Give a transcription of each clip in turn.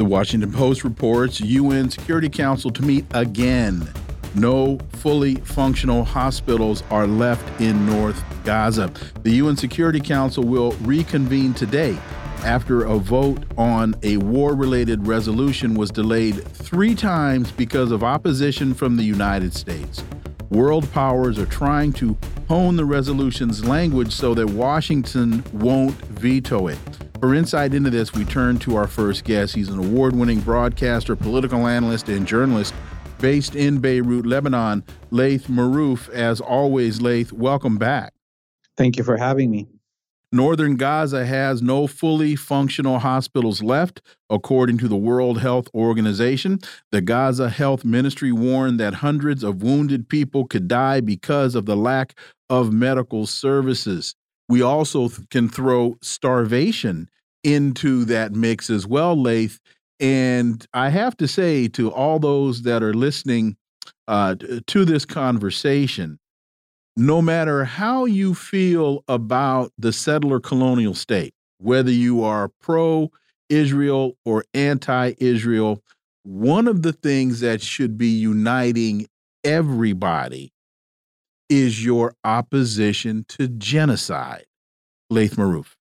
The Washington Post reports UN Security Council to meet again. No fully functional hospitals are left in North Gaza. The UN Security Council will reconvene today after a vote on a war related resolution was delayed three times because of opposition from the United States. World powers are trying to hone the resolution's language so that Washington won't veto it. For insight into this, we turn to our first guest. He's an award winning broadcaster, political analyst, and journalist based in Beirut, Lebanon, Laith Marouf. As always, Laith, welcome back. Thank you for having me. Northern Gaza has no fully functional hospitals left, according to the World Health Organization. The Gaza Health Ministry warned that hundreds of wounded people could die because of the lack of medical services we also can throw starvation into that mix as well, Laith. And I have to say to all those that are listening uh, to this conversation, no matter how you feel about the settler colonial state, whether you are pro Israel or anti Israel, one of the things that should be uniting everybody is your opposition to genocide. Laith Marouf.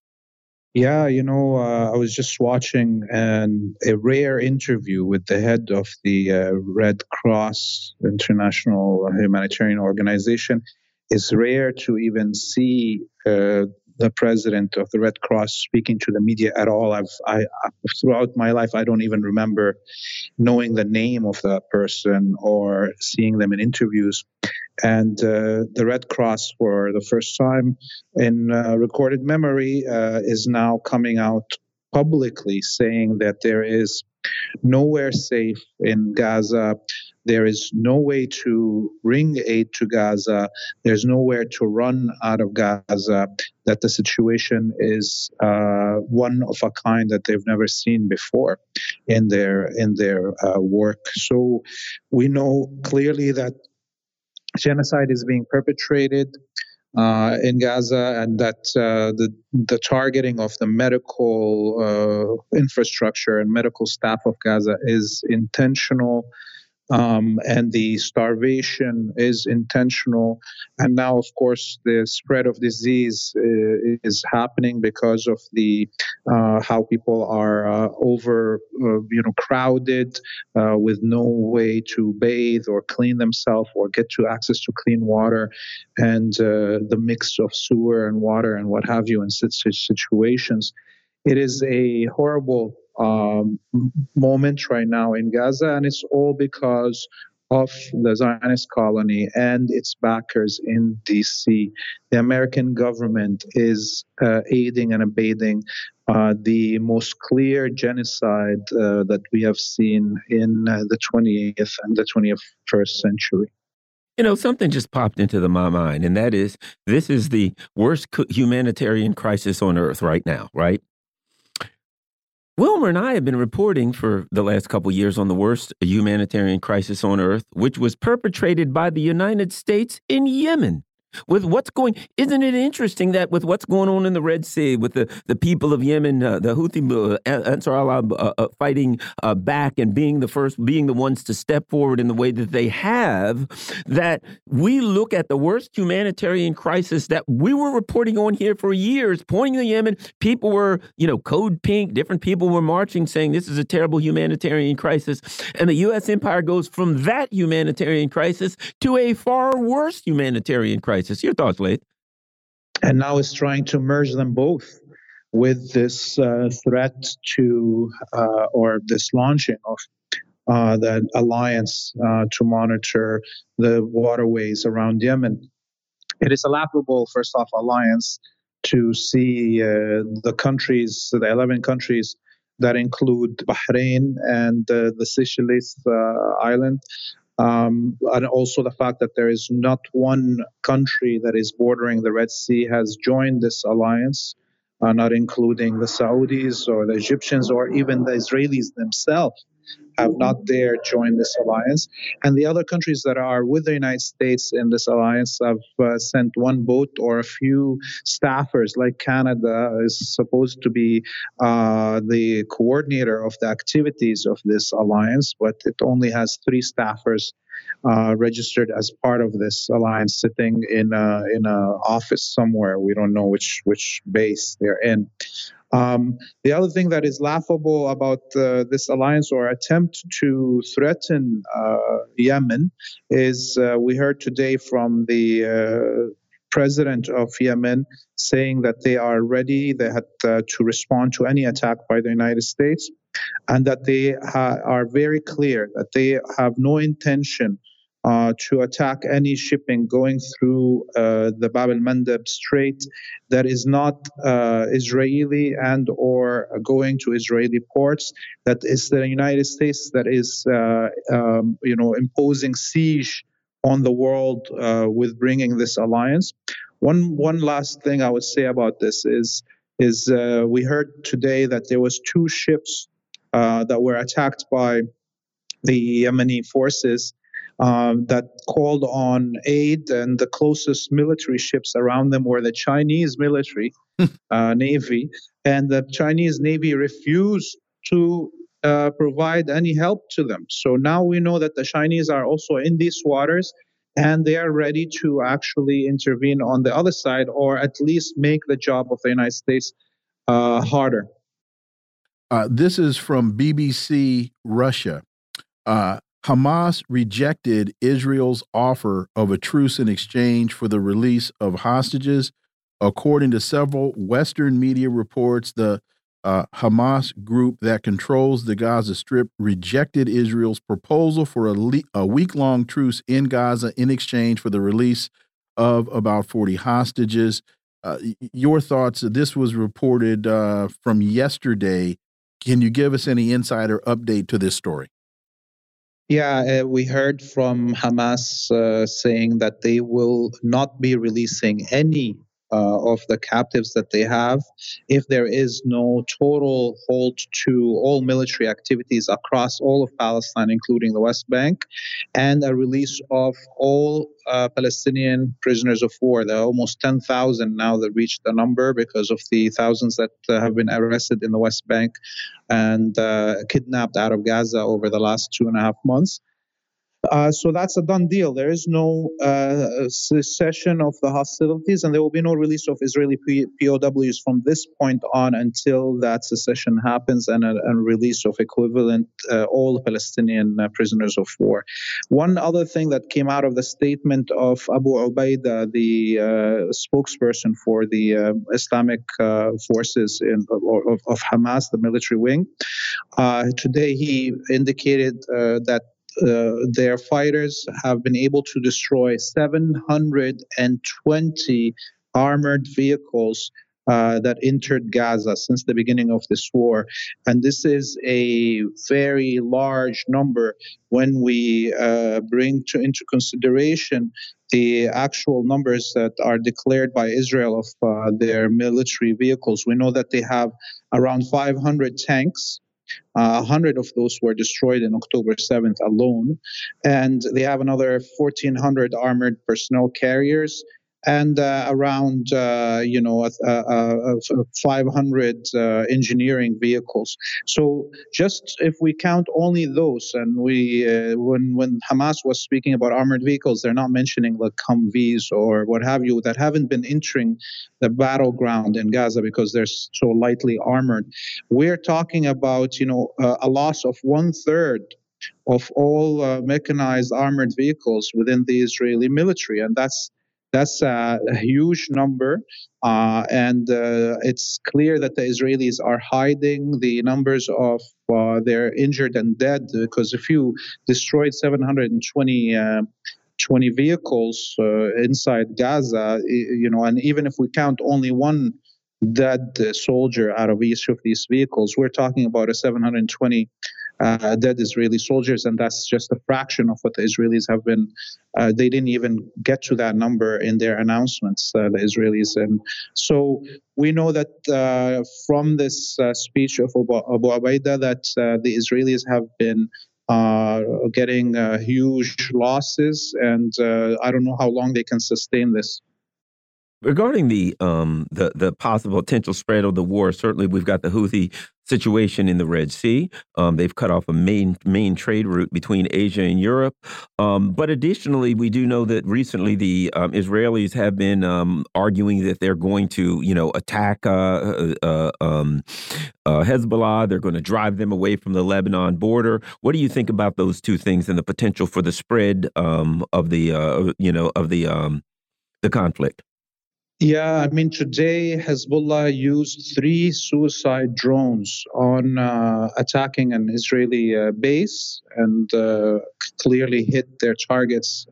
Yeah, you know, uh, I was just watching an, a rare interview with the head of the uh, Red Cross International Humanitarian Organization. It's rare to even see uh, the president of the Red Cross speaking to the media at all. I've I, throughout my life I don't even remember knowing the name of that person or seeing them in interviews. And uh, the Red Cross, for the first time in uh, recorded memory, uh, is now coming out publicly saying that there is nowhere safe in Gaza. There is no way to bring aid to Gaza. There's nowhere to run out of Gaza. That the situation is uh, one of a kind that they've never seen before in their in their uh, work. So we know clearly that genocide is being perpetrated uh, in Gaza, and that uh, the the targeting of the medical uh, infrastructure and medical staff of Gaza is intentional um, and the starvation is intentional. And now, of course, the spread of disease uh, is happening because of the uh, how people are uh, over, uh, you know, crowded uh, with no way to bathe or clean themselves or get to access to clean water, and uh, the mix of sewer and water and what have you in such situations. It is a horrible um, moment right now in Gaza, and it's all because of the Zionist colony and its backers in DC. The American government is uh, aiding and abating uh, the most clear genocide uh, that we have seen in uh, the 20th and the 21st century. You know, something just popped into the, my mind, and that is this is the worst humanitarian crisis on earth right now, right? Wilmer and I have been reporting for the last couple years on the worst humanitarian crisis on earth, which was perpetrated by the United States in Yemen with what's going isn't it interesting that with what's going on in the red sea with the, the people of yemen uh, the houthi uh, ansar allah uh, uh, fighting uh, back and being the first being the ones to step forward in the way that they have that we look at the worst humanitarian crisis that we were reporting on here for years pointing to yemen. People were you know code pink different people were marching saying this is a terrible humanitarian crisis. And the u.s empire goes from that humanitarian crisis to a far worse humanitarian crisis crisis. Your thoughts, Laith? And now it's trying to merge them both with this uh, threat to, uh, or this launching of uh, the alliance uh, to monitor the waterways around Yemen. It is a laughable, first off, alliance to see uh, the countries, the 11 countries that include Bahrain and uh, the Seychelles island. Um, and also the fact that there is not one country that is bordering the Red Sea has joined this alliance, uh, not including the Saudis or the Egyptians or even the Israelis themselves have not dared join this alliance. And the other countries that are with the United States in this alliance have uh, sent one boat or a few staffers, like Canada is supposed to be uh, the coordinator of the activities of this alliance, but it only has three staffers. Uh, registered as part of this alliance, sitting in a in a office somewhere. We don't know which which base they're in. Um, the other thing that is laughable about uh, this alliance or attempt to threaten uh, Yemen is uh, we heard today from the uh, president of Yemen saying that they are ready they had uh, to respond to any attack by the United States and that they ha- are very clear that they have no intention uh, to attack any shipping going through uh, the Bab el-Mandeb Strait that is not uh, Israeli and or going to Israeli ports. That is the United States that is, uh, um, you know, imposing siege on the world uh, with bringing this alliance. One one last thing I would say about this is is uh, we heard today that there was two ships that were attacked by the Yemeni forces um, that called on aid, and the closest military ships around them were the Chinese military uh, navy, and the Chinese navy refused to uh, provide any help to them. So now we know that the Chinese are also in these waters. And they are ready to actually intervene on the other side, or at least make the job of the United States uh, harder. Uh, this is from BBC Russia. Uh, Hamas rejected Israel's offer of a truce in exchange for the release of hostages. According to several Western media reports, the uh, Hamas group that controls the Gaza Strip rejected Israel's proposal for a, a week long truce in Gaza in exchange for the release of about 40 hostages. Uh, your thoughts? This was reported uh, from yesterday. Can you give us any insider update to this story? Yeah, uh, we heard from Hamas uh, saying that they will not be releasing any uh, of the captives that they have if there is no total halt to all military activities across all of Palestine, including the West Bank, and a release of all uh, Palestinian prisoners of war. There are almost 10,000 now that reached the number because of the thousands that uh, have been arrested in the West Bank and uh, kidnapped out of Gaza over the last two and a half months. Uh, so that's a done deal. There is no uh, cessation of the hostilities, and there will be no release of Israeli POWs from this point on until that secession happens and a, a release of equivalent uh, all Palestinian uh, prisoners of war. One other thing that came out of the statement of Abu Ubaidah, the uh, spokesperson for the uh, Islamic forces in, of, of, Hamas, the military wing, today he indicated that uh, their fighters have been able to destroy 720 armored vehicles uh, that entered Gaza since the beginning of this war. And this is a very large number when we uh, bring to, into consideration the actual numbers that are declared by Israel of uh, their military vehicles. We know that they have around 500 tanks. Uh, 100 of those were destroyed in October 7th alone. And they have another 1,400 armored personnel carriers and uh, around uh, you know uh, uh, 500 uh, engineering vehicles. So just if we count only those, and we when when Hamas was speaking about armored vehicles, they're not mentioning like Humvees or what have you that haven't been entering the battleground in Gaza because they're so lightly armored. We're talking about you know a loss of one third of all uh, mechanized armored vehicles within the Israeli military, and that's that's a, huge number, uh, and uh, it's clear that the Israelis are hiding the numbers of uh, their injured and dead because if you destroyed 720 uh, 20 vehicles uh, inside Gaza, you know, and even if we count only one dead soldier out of each of these vehicles, we're talking about a 720 uh, dead Israeli soldiers, and that's just a fraction of what the Israelis have been. Uh, they didn't even get to that number in their announcements, uh, the Israelis. And so we know that uh, from this uh, speech of Abu, Abu Ubaidah that uh, the Israelis have been getting huge losses, and I don't know how long they can sustain this. Regarding the um, the the possible potential spread of the war, certainly we've got the Houthi situation in the Red Sea. Um, they've cut off a main main trade route between Asia and Europe. Um, but additionally, we do know that recently the um, Israelis have been um, arguing that they're going to, you know, attack uh, uh, uh, um, uh, Hezbollah. They're going to drive them away from the Lebanon border. What do you think about those two things and the potential for the spread um, of the, uh, you know, of the the conflict? Yeah, I mean, today Hezbollah used three suicide drones on uh, attacking an Israeli uh, base and uh, clearly hit their targets.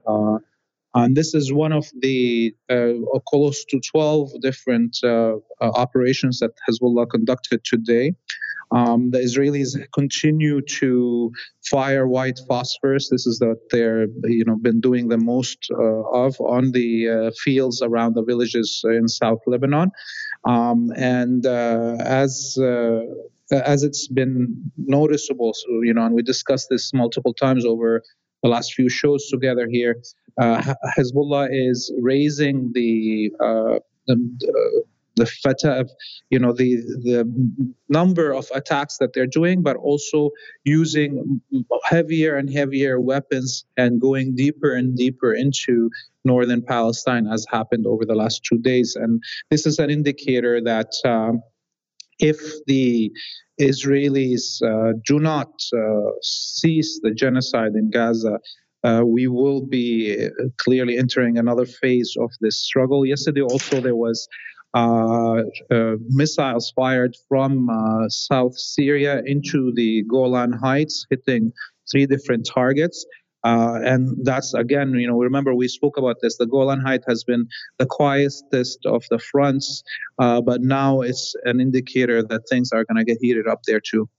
Uh, and this is one of the uh, close to 12 different uh, operations that Hezbollah conducted today. Um, the Israelis continue to fire white phosphorus. This is what they're you know been doing the most uh, of on the uh, fields around the villages in South Lebanon, um, and uh, as uh, as it's been noticeable, so, you know, and we discussed this multiple times over the last few shows together here. Uh, Hezbollah is raising the, uh, the the fata, you know, the the number of attacks that they're doing, but also using heavier and heavier weapons and going deeper and deeper into northern Palestine, as happened over the last two days. And this is an indicator that. Um, if the Israelis uh, do not uh, cease the genocide in Gaza, uh, we will be clearly entering another phase of this struggle. Yesterday, also, there was uh, uh, missiles fired from uh, South Syria into the Golan Heights, hitting three different targets. Uh, and that's again, you know, remember we spoke about this. The Golan Height has been the quietest of the fronts, uh, but now it's an indicator that things are going to get heated up there too.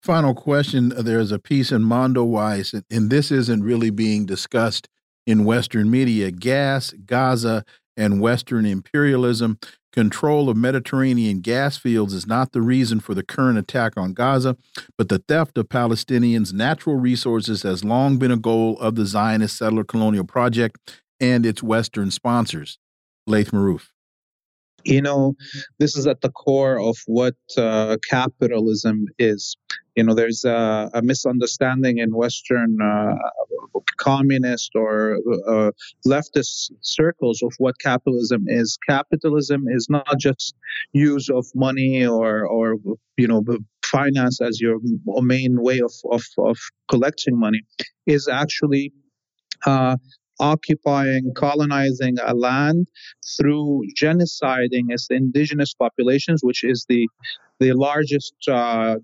Final question: There's a piece in Mondoweiss, and this isn't really being discussed in Western media. Gas, Gaza, and Western imperialism. Control of Mediterranean gas fields is not the reason for the current attack on Gaza, but the theft of Palestinians' natural resources has long been a goal of the Zionist settler colonial project and its Western sponsors. Laith you know this is at the core of what uh, capitalism is you know there's a, a misunderstanding in western uh, communist or uh, leftist circles of what capitalism is. Capitalism is not just use of money or or you know finance as your main way of of, of collecting money. Is actually uh, occupying, colonizing a land through genociding its indigenous populations, which is the the largest uh,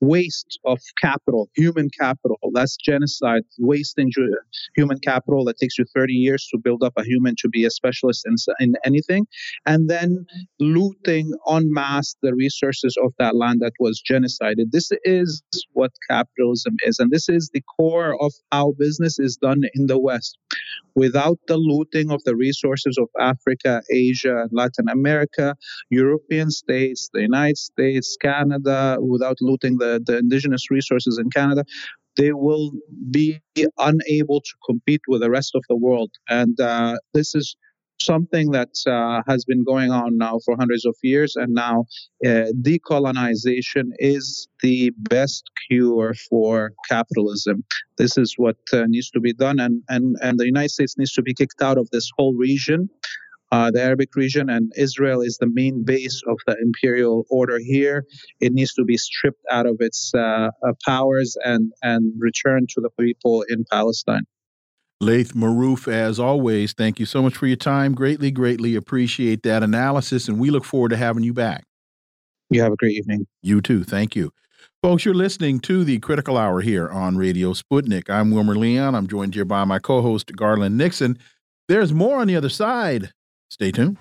waste of capital, human capital. That's genocide, wasting human capital that takes you 30 years to build up a human to be a specialist in, in anything, and then looting en masse the resources of that land that was genocided. This is what capitalism is, and this is the core of how business is done in the West. Without the looting of the resources of Africa, Asia, Latin America, European states, the United States, Canada, without looting the, the indigenous resources in Canada, they will be unable to compete with the rest of the world. And uh, this is something that uh, has been going on now for hundreds of years, and now uh, decolonization is the best cure for capitalism. This is what uh, needs to be done, and, and, and the United States needs to be kicked out of this whole region. Uh, the Arabic region and Israel is the main base of the imperial order here. It needs to be stripped out of its uh, uh, powers and, and returned to the people in Palestine. Laith Marouf, as always, thank you so much for your time. Greatly, greatly appreciate that analysis, and we look forward to having you back. You have a great evening. You too. Thank you. Folks, you're listening to the Critical Hour here on Radio Sputnik. I'm Wilmer Leon. I'm joined here by my co host, Garland Nixon. There's more on the other side. Stay tuned.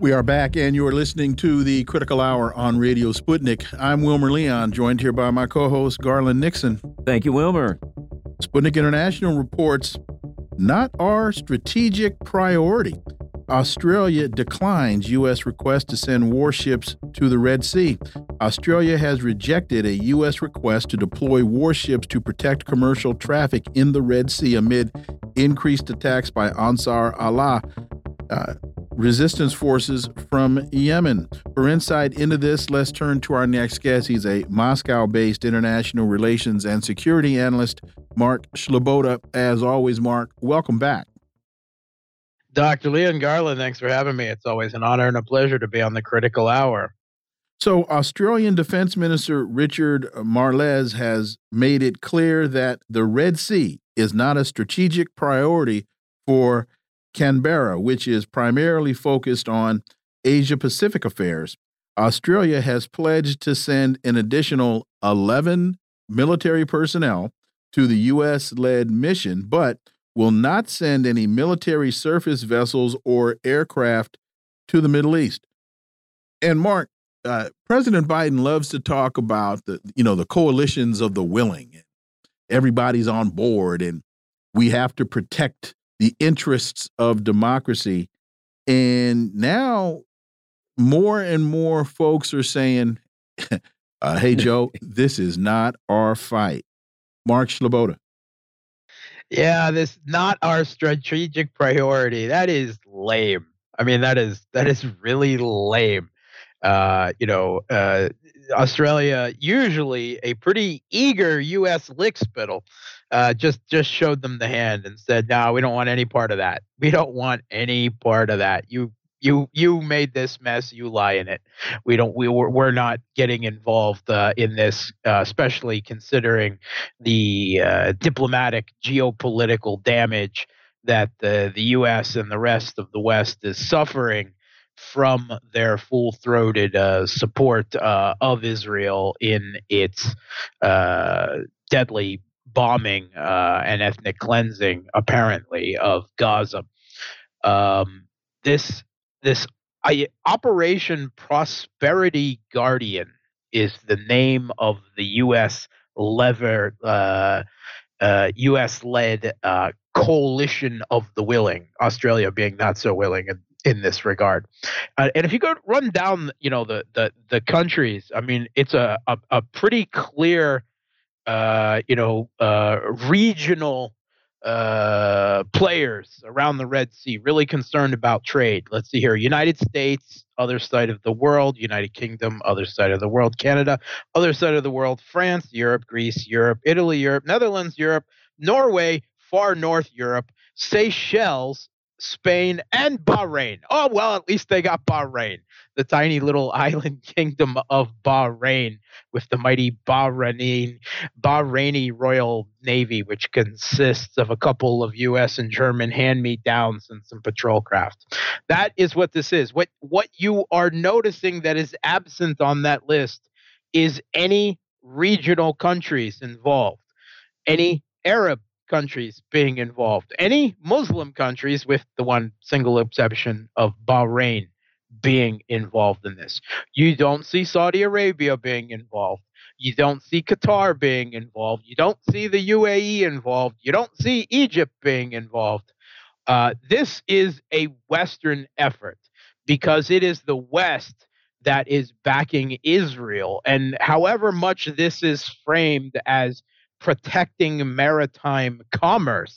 We are back, and you are listening to the Critical Hour on Radio Sputnik. I'm Wilmer Leon, joined here by my co host, Garland Nixon. Thank you, Wilmer. Sputnik International reports not our strategic priority. Australia declines U.S. request to send warships to the Red Sea. Australia has rejected a U.S. request to deploy warships to protect commercial traffic in the Red Sea amid increased attacks by Ansar Allah. Uh, resistance forces from Yemen. For insight into this, let's turn to our next guest. He's a Moscow based international relations and security analyst, Mark Sleboda. As always, Mark, welcome back. Dr. Leon Garland, thanks for having me. It's always an honor and a pleasure to be on the critical hour. So, Australian Defense Minister Richard Marles has made it clear that the Red Sea is not a strategic priority for Canberra, which is primarily focused on Asia Pacific affairs. Australia has pledged to send an additional 11 military personnel to the U.S. led mission, but will not send any military surface vessels or aircraft to the Middle East. And Mark, uh, President Biden loves to talk about the you know the coalitions of the willing. Everybody's on board, and we have to protect the interests of democracy. And now more and more folks are saying, uh, hey, Joe, this is not our fight. Mark Sleboda. Yeah, this not our strategic priority. That is lame. I mean, that is that is really lame. Uh, you know, uh, Australia, usually a pretty eager U.S. lickspittle, uh, just just showed them the hand and said, "No, we don't want any part of that. We don't want any part of that. You you you made this mess. You lie in it. We don't. We we're, we're not getting involved uh, in this, uh, especially considering the uh, diplomatic geopolitical damage that the the U.S. and the rest of the West is suffering." from their full-throated uh, support uh, of Israel in its uh, deadly bombing uh, and ethnic cleansing, apparently, of Gaza. Um, this this Operation Prosperity Guardian is the name of the U.S. lever. U.S. Uh, led uh, coalition of the willing, Australia being not so willing, and in this regard. Uh, and if you go run down, you know, the the the countries, I mean, it's a a, a pretty clear, uh, you know, uh, regional uh, players around the Red Sea really concerned about trade. Let's see here: United States, other side of the world; United Kingdom, other side of the world; Canada, other side of the world; France, Europe, Greece, Europe, Italy, Europe, Netherlands, Europe, Norway, far north Europe, Seychelles, Spain, and Bahrain. Oh, well, at least they got Bahrain, the tiny little island kingdom of Bahrain with the mighty Bahraini, Bahraini Royal Navy, which consists of a couple of U.S. and German hand-me-downs and some patrol craft. That is what this is. What, what you are noticing that is absent on that list is any regional countries involved, any Arab countries being involved. Any Muslim countries, with the one single exception of Bahrain being involved in this. You don't see Saudi Arabia being involved. You don't see Qatar being involved. You don't see the UAE involved. You don't see Egypt being involved. Uh, this is a Western effort because it is the West that is backing Israel. And however much this is framed as protecting maritime commerce.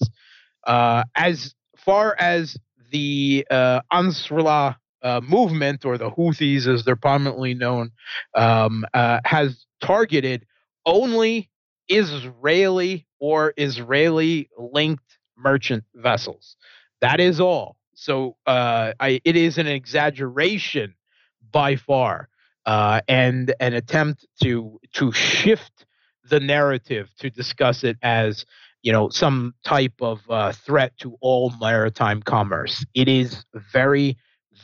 Uh, as far as the uh, Ansarullah uh, movement, or the Houthis as they're prominently known, um, uh, has targeted only Israeli or Israeli linked merchant vessels. That is all. So uh, I, it is an exaggeration by far, uh, and an attempt to to shift the narrative to discuss it as you know some type of uh, threat to all maritime commerce. It is very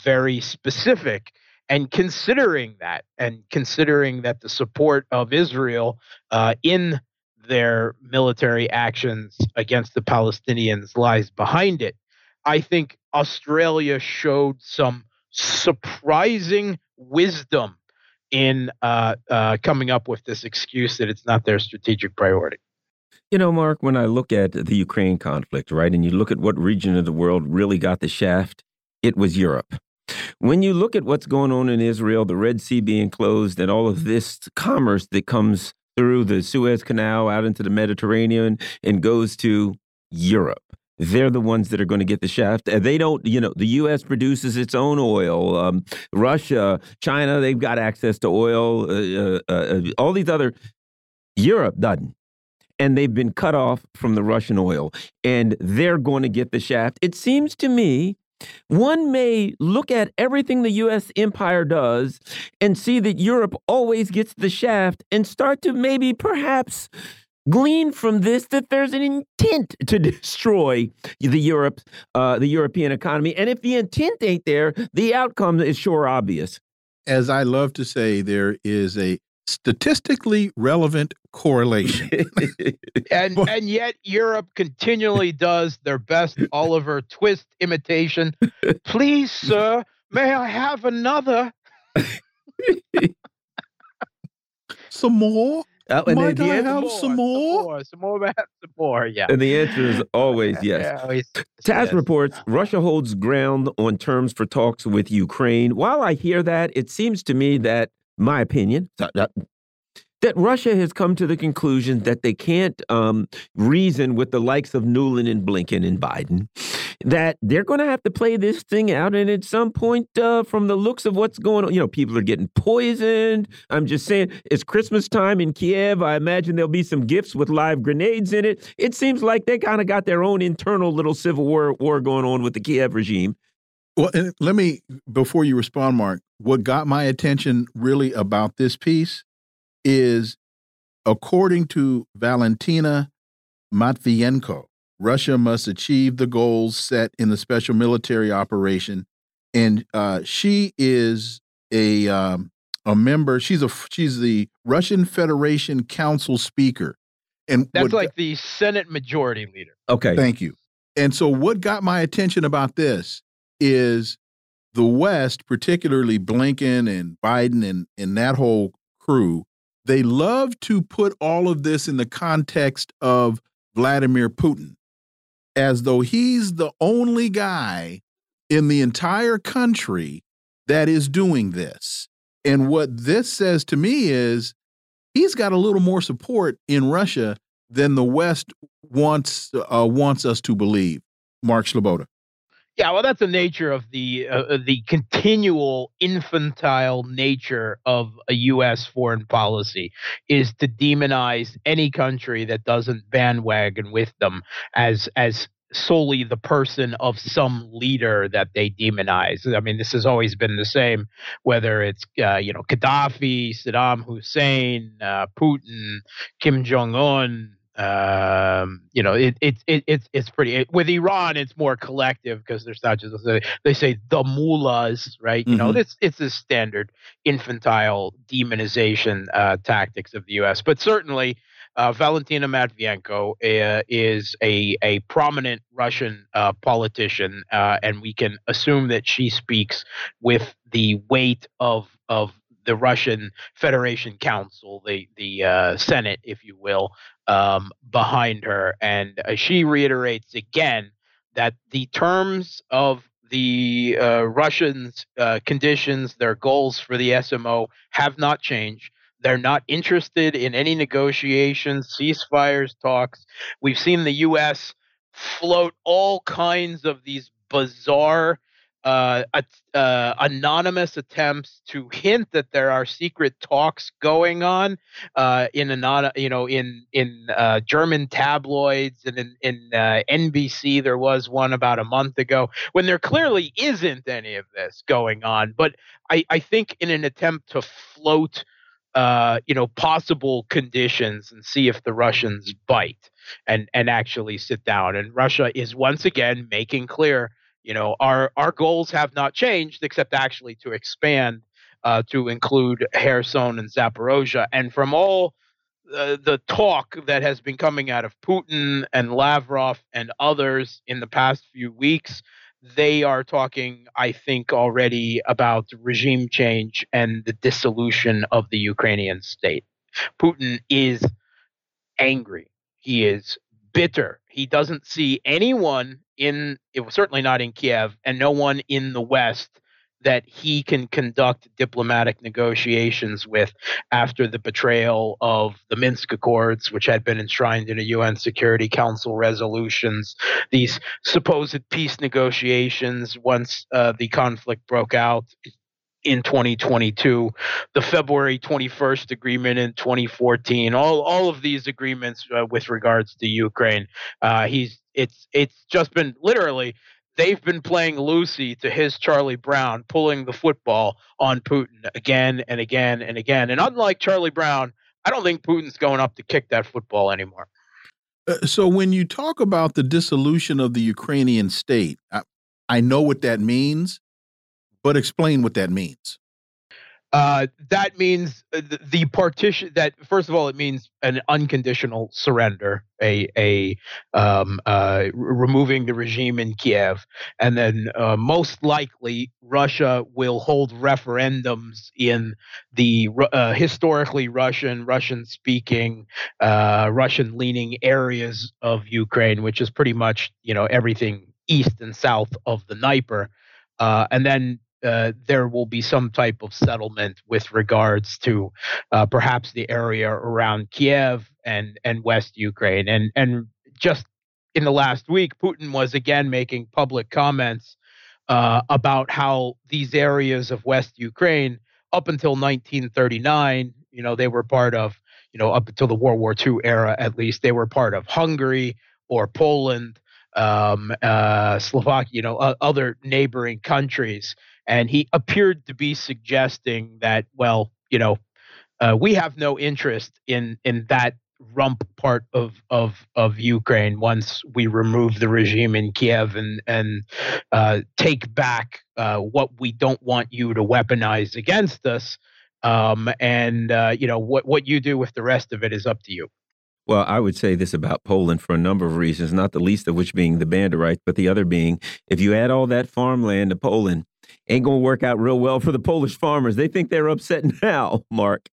very specific. And considering that, and considering that the support of Israel uh, in their military actions against the Palestinians lies behind it, I think Australia showed some surprising wisdom in uh, uh, coming up with this excuse that it's not their strategic priority. You know, Mark, when I look at the Ukraine conflict, right, and you look at what region of the world really got the shaft, it was Europe. When you look at what's going on in Israel, the Red Sea being closed, and all of this commerce that comes through the Suez Canal out into the Mediterranean and goes to Europe. They're the ones that are going to get the shaft. They don't, you know, the U.S. produces its own oil. Um, Russia, China, they've got access to oil. Uh, uh, uh, all these other, Europe doesn't. And they've been cut off from the Russian oil. And they're going to get the shaft. It seems to me one may look at everything the U.S. empire does and see that Europe always gets the shaft and start to maybe perhaps glean from this that there's an intent to destroy the Europe, uh, the European economy. And if the intent ain't there, the outcome is sure obvious. As I love to say, there is a statistically relevant correlation. and and yet Europe continually does their best Oliver Twist imitation. Please, sir, may I have another? some more? Uh, and Might the, the I have more, some more? Some more, some more, some more, yeah. And the answer is always yes. yeah, always, TASS yes. reports Russia holds ground on terms for talks with Ukraine. While I hear that, it seems to me that my opinion, that Russia has come to the conclusion that they can't um, reason with the likes of Nuland and Blinken and Biden, that they're going to have to play this thing out. And at some point, uh, from the looks of what's going on, you know, people are getting poisoned. I'm just saying, it's Christmas time in Kiev. I imagine there'll be some gifts with live grenades in it. It seems like they kind of got their own internal little civil war, war going on with the Kiev regime. Well, let me, before you respond, Mark, what got my attention really about this piece is according to Valentina Matvienko, Russia must achieve the goals set in the special military operation, and uh, she is a um, a member. She's a she's the Russian Federation Council Speaker, and that's what, like the Senate Majority Leader. Okay, thank you. And so, what got my attention about this is the West, particularly Blinken and Biden and and that whole crew, they love to put all of this in the context of Vladimir Putin, as though he's the only guy in the entire country that is doing this. And what this says to me is he's got a little more support in Russia than the West wants uh, wants us to believe. Mark Sleboda. Yeah, well, that's the nature of the uh, uh the continual infantile nature of a U.S. foreign policy is to demonize any country that doesn't bandwagon with them as as solely the person of some leader that they demonize. I mean, this has always been the same, whether it's uh, you know Gaddafi, Saddam Hussein, uh, Putin, Kim Jong Un, um, you know, it, it, it, it's it's pretty. It, with Iran, it's more collective because there's not just they say the mullahs, right? You mm-hmm. know, it's it's a standard infantile demonization uh, tactics of the U.S. But certainly, uh, Valentina Matvienko uh, is a a prominent Russian uh, politician, uh, and we can assume that she speaks with the weight of of the Russian Federation Council, the the uh, Senate, if you will, um, behind her, and uh, she reiterates again that the terms of the uh, Russians' uh, conditions, their goals for the SMO, have not changed. They're not interested in any negotiations, ceasefires, talks. We've seen the U.S. float all kinds of these bizarre uh, uh, anonymous attempts to hint that there are secret talks going on uh, in you know in in uh, German tabloids and in, in uh, NBC there was one about a month ago when there clearly isn't any of this going on. But I, I think in an attempt to float uh, you know possible conditions and see if the Russians bite and and actually sit down. And Russia is once again making clear you know, our our goals have not changed except actually to expand uh, to include Kherson and Zaporozhye. And from all uh, the talk that has been coming out of Putin and Lavrov and others in the past few weeks, they are talking, I think, already about regime change and the dissolution of the Ukrainian state. Putin is angry. He is bitter. He doesn't see anyone in it was certainly not in Kiev and no one in the West that he can conduct diplomatic negotiations with after the betrayal of the Minsk Accords, which had been enshrined in a UN Security Council resolutions, these supposed peace negotiations once uh, the conflict broke out in 2022, the February 21st agreement in 2014, all all of these agreements uh, with regards to Ukraine. Uh, he's it's it's just been literally they've been playing Lucy to his Charlie Brown, pulling the football on Putin again and again and again. And unlike Charlie Brown, I don't think Putin's going up to kick that football anymore. Uh, so when you talk about the dissolution of the Ukrainian state, I, I know what that means but explain what that means. Uh, that means uh, the, the, partition. That first of all, it means an unconditional surrender, a a um, uh, removing the regime in Kiev, and then uh, most likely Russia will hold referendums in the uh, historically Russian, Russian-speaking, uh, Russian-leaning areas of Ukraine, which is pretty much you know everything east and south of the Dnieper. And then uh, there will be some type of settlement with regards to uh, perhaps the area around Kiev and and West Ukraine. And and just in the last week, Putin was again making public comments uh, about how these areas of West Ukraine, up until 1939, you know, they were part of, you know, up until the World War II era at least, they were part of Hungary or Poland um, uh, Slovakia, you know, other neighboring countries and he appeared to be suggesting that, well, you know, uh, we have no interest in in that rump part of of of Ukraine once we remove the regime in Kiev and and uh, take back uh, what we don't want you to weaponize against us. Um, and uh, you know what what you do with the rest of it is up to you. Well, I would say this about Poland for a number of reasons, not the least of which being the Banderites, but the other being if you add all that farmland to Poland, ain't going to work out real well for the Polish farmers. They think they're upset now, Mark.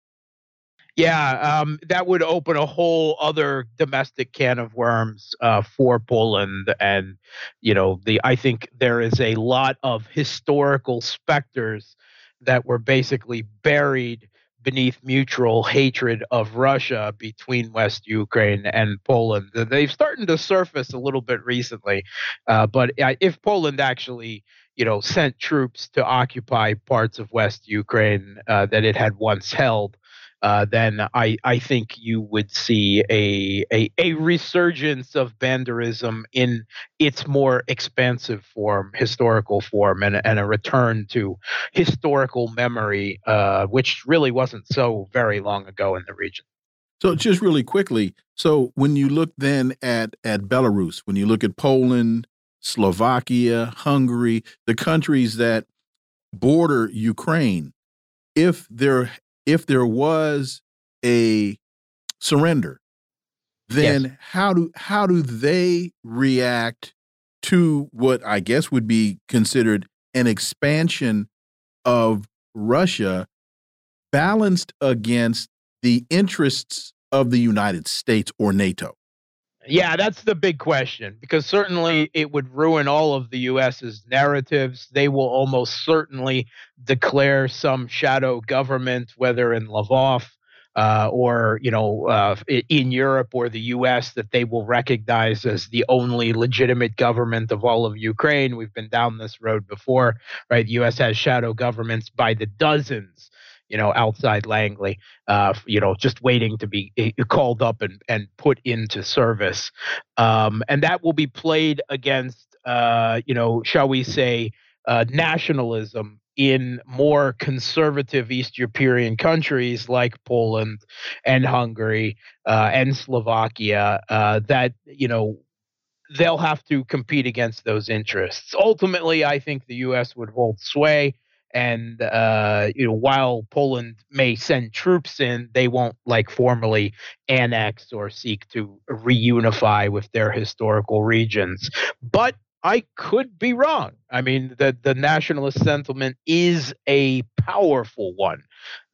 Yeah, um, that would open a whole other domestic can of worms uh, for Poland, and you know, the I think there is a lot of historical specters that were basically buried beneath mutual hatred of Russia between West Ukraine and Poland. They've started to surface a little bit recently, uh, but if Poland actually you know, sent troops to occupy parts of West Ukraine uh, that it had once held, uh, then I, I think you would see a, a, a resurgence of Banderism in its more expansive form, historical form, and, and a return to historical memory, uh, which really wasn't so very long ago in the region. So just really quickly, so when you look then at at Belarus, when you look at Poland, Slovakia, Hungary, the countries that border Ukraine, if there if there was a surrender, then yes. how do how do they react to what I guess would be considered an expansion of Russia balanced against the interests of the United States or NATO? Yeah, that's the big question because certainly it would ruin all of the US's narratives. They will almost certainly declare some shadow government, whether in Lvov uh, or you know uh, in Europe or the U.S. that they will recognize as the only legitimate government of all of Ukraine. We've been down this road before, right? The U.S. has shadow governments by the dozens you know, outside Langley, uh, you know, just waiting to be eh, called up and, and put into service. Um, and that will be played against, uh, you know, shall we say, uh, nationalism in more conservative East European countries like Poland and Hungary uh, and Slovakia uh, that, you know, they'll have to compete against those interests. Ultimately, I think the U.S. would hold sway and uh, you know while Poland may send troops in, they won't like formally annex or seek to reunify with their historical regions. But I could be wrong. I mean, the the nationalist sentiment is a powerful one.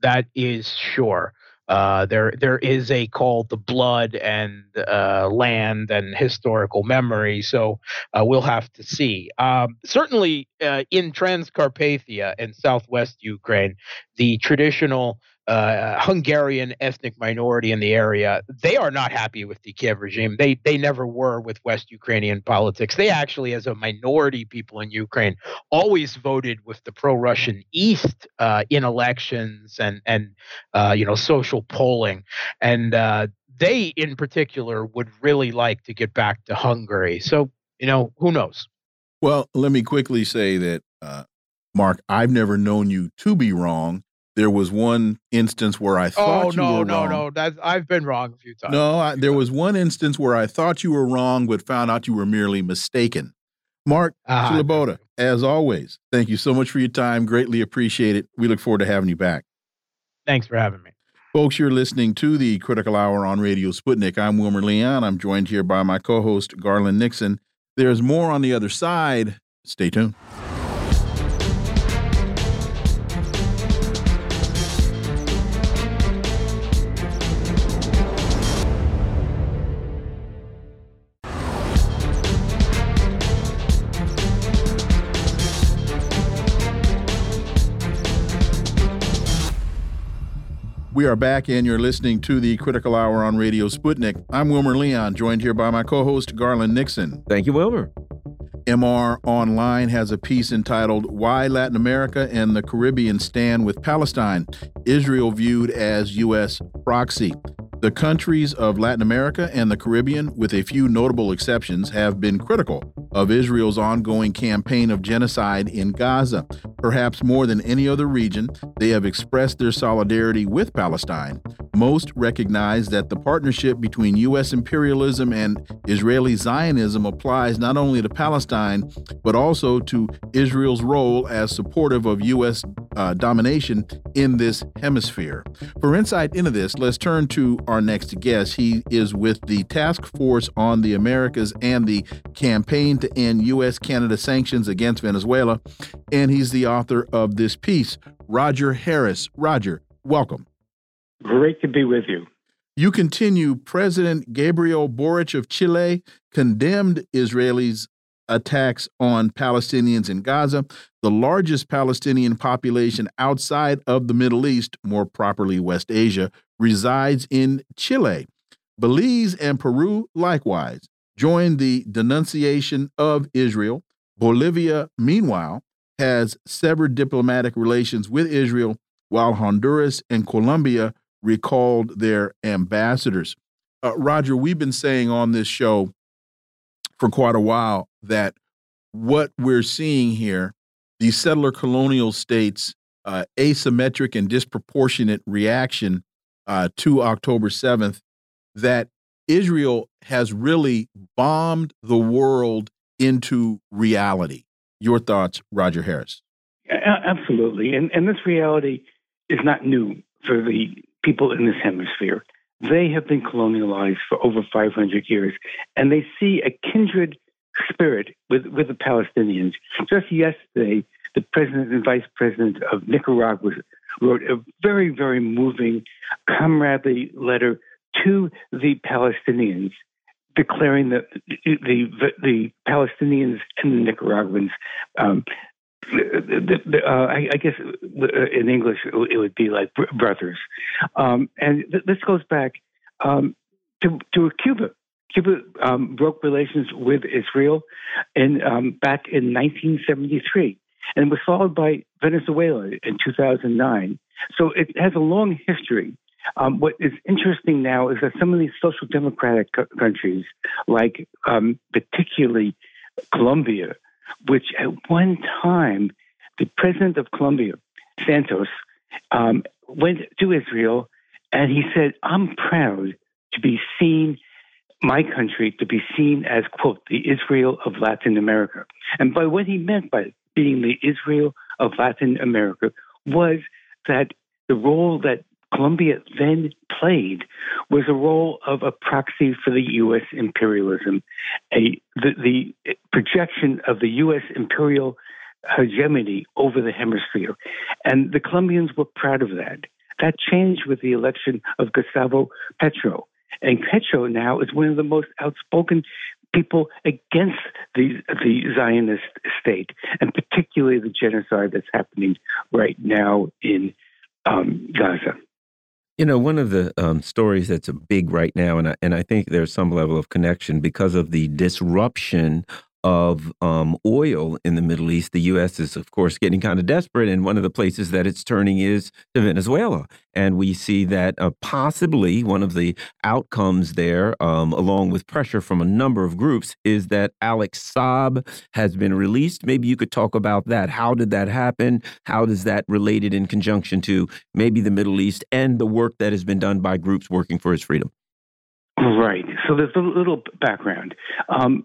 That is sure. Uh, there there is a call to blood and uh, land and historical memory. So uh, we'll have to see. Um, certainly uh, in Transcarpathia and southwest Ukraine, the traditional Hungarian ethnic minority in the area, they are not happy with the Kiev regime. They they never were with West Ukrainian politics. They actually, as a minority people in Ukraine, always voted with the pro-Russian East uh, in elections and and uh, you know social polling, and uh, they in particular would really like to get back to Hungary. So you know who knows. Well, let me quickly say that, uh, Mark, I've never known you to be wrong there was one instance where I thought oh, you no, were no, wrong. no, That's I've been wrong a few times. No, I, there was one instance where I thought you were wrong, but found out you were merely mistaken. Mark Ah, Sleboda, as always, thank you so much for your time. Greatly appreciate it. We look forward to having you back. Thanks for having me. Folks, you're listening to the Critical Hour on Radio Sputnik. I'm Wilmer Leon. I'm joined here by my co host, Garland Nixon. There's more on the other side. Stay tuned. We are back, and you're listening to the Critical Hour on Radio Sputnik. I'm Wilmer Leon, joined here by my co host, Garland Nixon. Thank you, Wilmer. MR Online has a piece entitled Why Latin America and the Caribbean Stand with Palestine Israel Viewed as U.S. Proxy. The countries of Latin America and the Caribbean, with a few notable exceptions, have been critical of Israel's ongoing campaign of genocide in Gaza. Perhaps more than any other region, they have expressed their solidarity with Palestine. Most recognize that the partnership between U.S. imperialism and Israeli Zionism applies not only to Palestine, but also to Israel's role as supportive of U.S. Uh, domination in this hemisphere. For insight into this, let's turn to our next guest. He is with the Task Force on the Americas and the Campaign to End U.S. Canada Sanctions Against Venezuela, and he's the author of this piece, Roger Harris. Roger, welcome. Great to be with you. You continue. President Gabriel Boric of Chile condemned Israelis' attacks on Palestinians in Gaza, the largest Palestinian population outside of the Middle East, more properly West Asia, resides in Chile. Belize and Peru likewise joined the denunciation of Israel. Bolivia, meanwhile, has severed diplomatic relations with Israel, while Honduras and Colombia recalled their ambassadors. Uh, Roger, we've been saying on this show for quite a while that what we're seeing here, these settler colonial states' uh, asymmetric and disproportionate reaction uh, to October 7th, that Israel has really bombed the world into reality. Your thoughts, Roger Harris? Absolutely. And, and this reality is not new for the people in this hemisphere. They have been colonialized for over 500 years, and they see a kindred spirit with, with the Palestinians. Just yesterday, the president and vice president of Nicaragua wrote a very, very moving, comradely letter to the Palestinians, declaring that the, the, the Palestinians and the Nicaraguans um, uh, I, I, guess uh, in English it would be like brothers. Um, and th- this goes back um, to, to Cuba. Cuba um, broke relations with Israel in, um, back in 1973 and was followed by Venezuela in 2009. So it has a long history. Um, what is interesting now is that some of these social democratic countries, like um, particularly Colombia, which at one time the president of Colombia, Santos, um, went to Israel and he said, I'm proud to be seen, my country, to be seen as, quote, the Israel of Latin America. And by what he meant by being the Israel of Latin America was that the role that Colombia then played was a role of a proxy for the U.S. imperialism, a the, the projection of the U.S. imperial hegemony over the hemisphere, and the Colombians were proud of that. That changed with the election of Gustavo Petro, and Petro now is one of the most outspoken people against the the Zionist state, and particularly the genocide that's happening right now in um, Gaza. You know, one of the um, stories that's a big right now, and I, and I think there's some level of connection because of the disruption of um, oil in the Middle East, the U.S. is, of course, getting kind of desperate. And one of the places that it's turning is to Venezuela. And we see that uh, possibly one of the outcomes there, um, along with pressure from a number of groups, is that Alex Saab has been released. Maybe you could talk about that. How did that happen? How does that related in conjunction to maybe the Middle East and the work that has been done by groups working for his freedom? Right. So there's a little background. Um,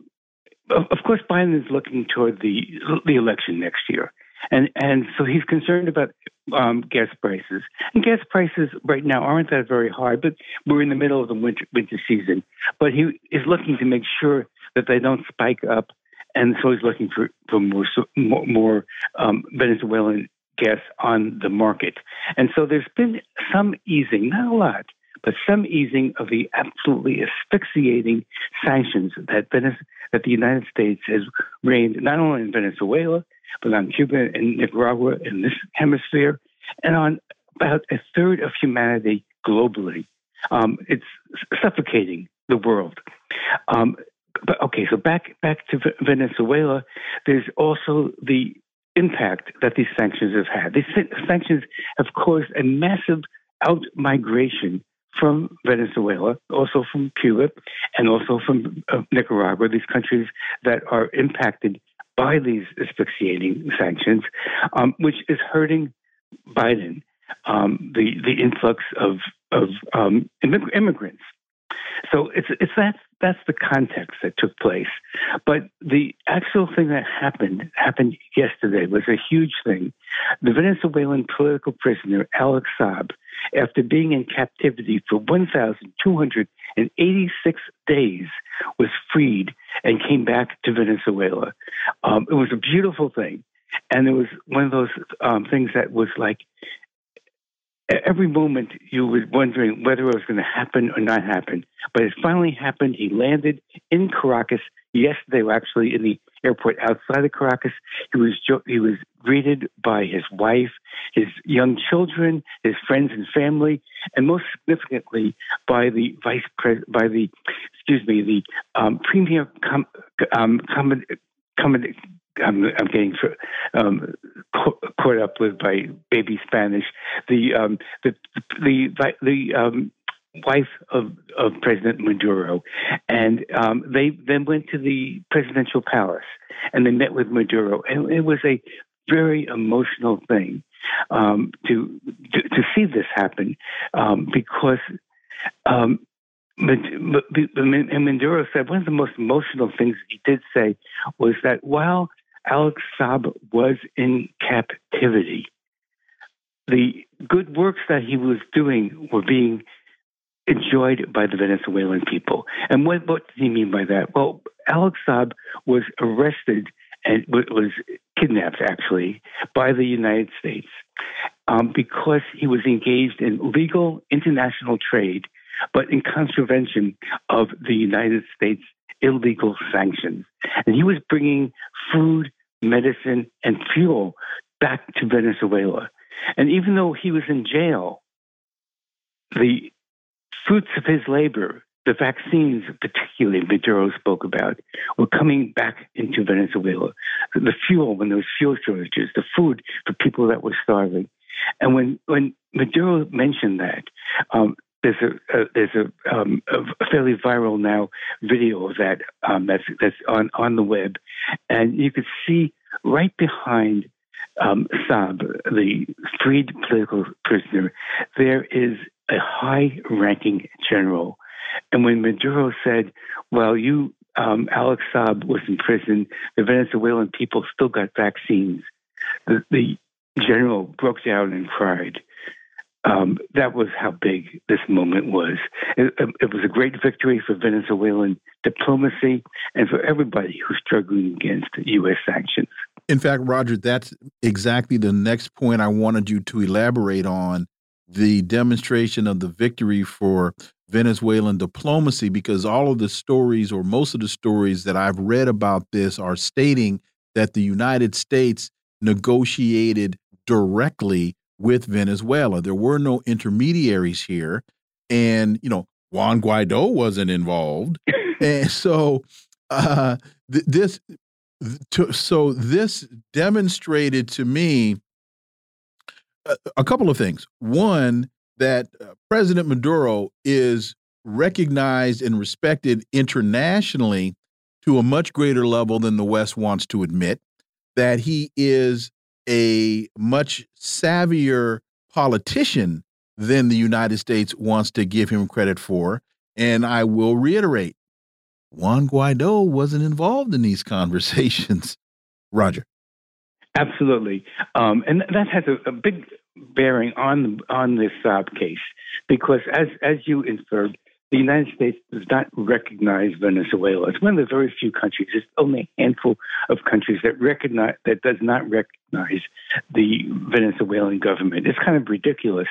of course, Biden is looking toward the the election next year, and and so he's concerned about um, gas prices. And gas prices right now aren't that very high, but we're in the middle of the winter winter season. But he is looking to make sure that they don't spike up, and so he's looking for for more more, more um, Venezuelan gas on the market. And so there's been some easing, not a lot, but some easing of the absolutely asphyxiating sanctions that Venezuela that the United States has reigned not only in Venezuela, but on Cuba and Nicaragua in this hemisphere, and on about a third of humanity globally. Um, it's suffocating the world. Um, but okay, so back back to Venezuela. There's also the impact that these sanctions have had. These sanctions have caused a massive out migration from Venezuela, also from Cuba, and also from uh, Nicaragua, these countries that are impacted by these asphyxiating sanctions, um, which is hurting Biden, um, the the influx of of um, immigrants. So it's it's that that's the context that took place. But the actual thing that happened happened yesterday was a huge thing. The Venezuelan political prisoner Alex Saab, after being in captivity for 1,286 days, was freed and came back to Venezuela. Um, it was a beautiful thing. And it was one of those um, things that was like every moment you were wondering whether it was going to happen or not happen. But it finally happened. He landed in Caracas yesterday, actually in the airport outside of Caracas. He was he was greeted by his wife, his young children, his friends and family, and most significantly by the vice pres by the excuse me the um, premier com, um, com, com, I'm, I'm getting um, caught up with by baby Spanish. The um, the the the, um, wife of, of President Maduro, and um, they then went to the presidential palace and they met with Maduro, and it was a very emotional thing um, to, to, to see this happen um, because. Um, and Maduro said one of the most emotional things he did say was that while Alex Saab was in captivity. The good works that he was doing were being enjoyed by the Venezuelan people. And what, what did he mean by that? Well, Alex Saab was arrested and was kidnapped, actually, by the United States um, because he was engaged in legal international trade, but in contravention of the United States illegal sanctions. And he was bringing food, medicine, and fuel back to Venezuela. And even though he was in jail, the fruits of his labor, the vaccines, particularly Maduro spoke about, were coming back into Venezuela. The fuel, when there was fuel shortages, the food for people that were starving. And when, when Maduro mentioned that, um, there's a, a there's a, um, a, fairly viral now video of that um, that's that's on on the web, and you could see right behind um, Saab, the freed political prisoner, there is a high-ranking general, and when Maduro said, "Well, you um, Alex Saab was in prison. The Venezuelan people still got vaccines." The, the general broke down and cried. Um, that was how big this moment was. It, it, was a great victory for Venezuelan diplomacy and for everybody who's struggling against U.S. sanctions. In fact, Roger, that's exactly the next point I wanted you to elaborate on the demonstration of the victory for Venezuelan diplomacy, because all of the stories, or most of the stories that I've read about this, are stating that the United States negotiated directly with Venezuela. There were no intermediaries here. And, you know, Juan Guaido wasn't involved. and so uh, th this to, so this demonstrated to me a, a couple of things. One, that uh, President Maduro is recognized and respected internationally to a much greater level than the West wants to admit, that he is a much savvier politician than the United States wants to give him credit for. And I will reiterate Juan Guaido wasn't involved in these conversations. Roger. Absolutely. Um, and that has a, a, big bearing on on this uh, case because, as as you inferred, the United States does not recognize Venezuela. It's one of the very few countries. It's only a handful of countries that recognize that does not recognize the Venezuelan government. It's kind of ridiculous.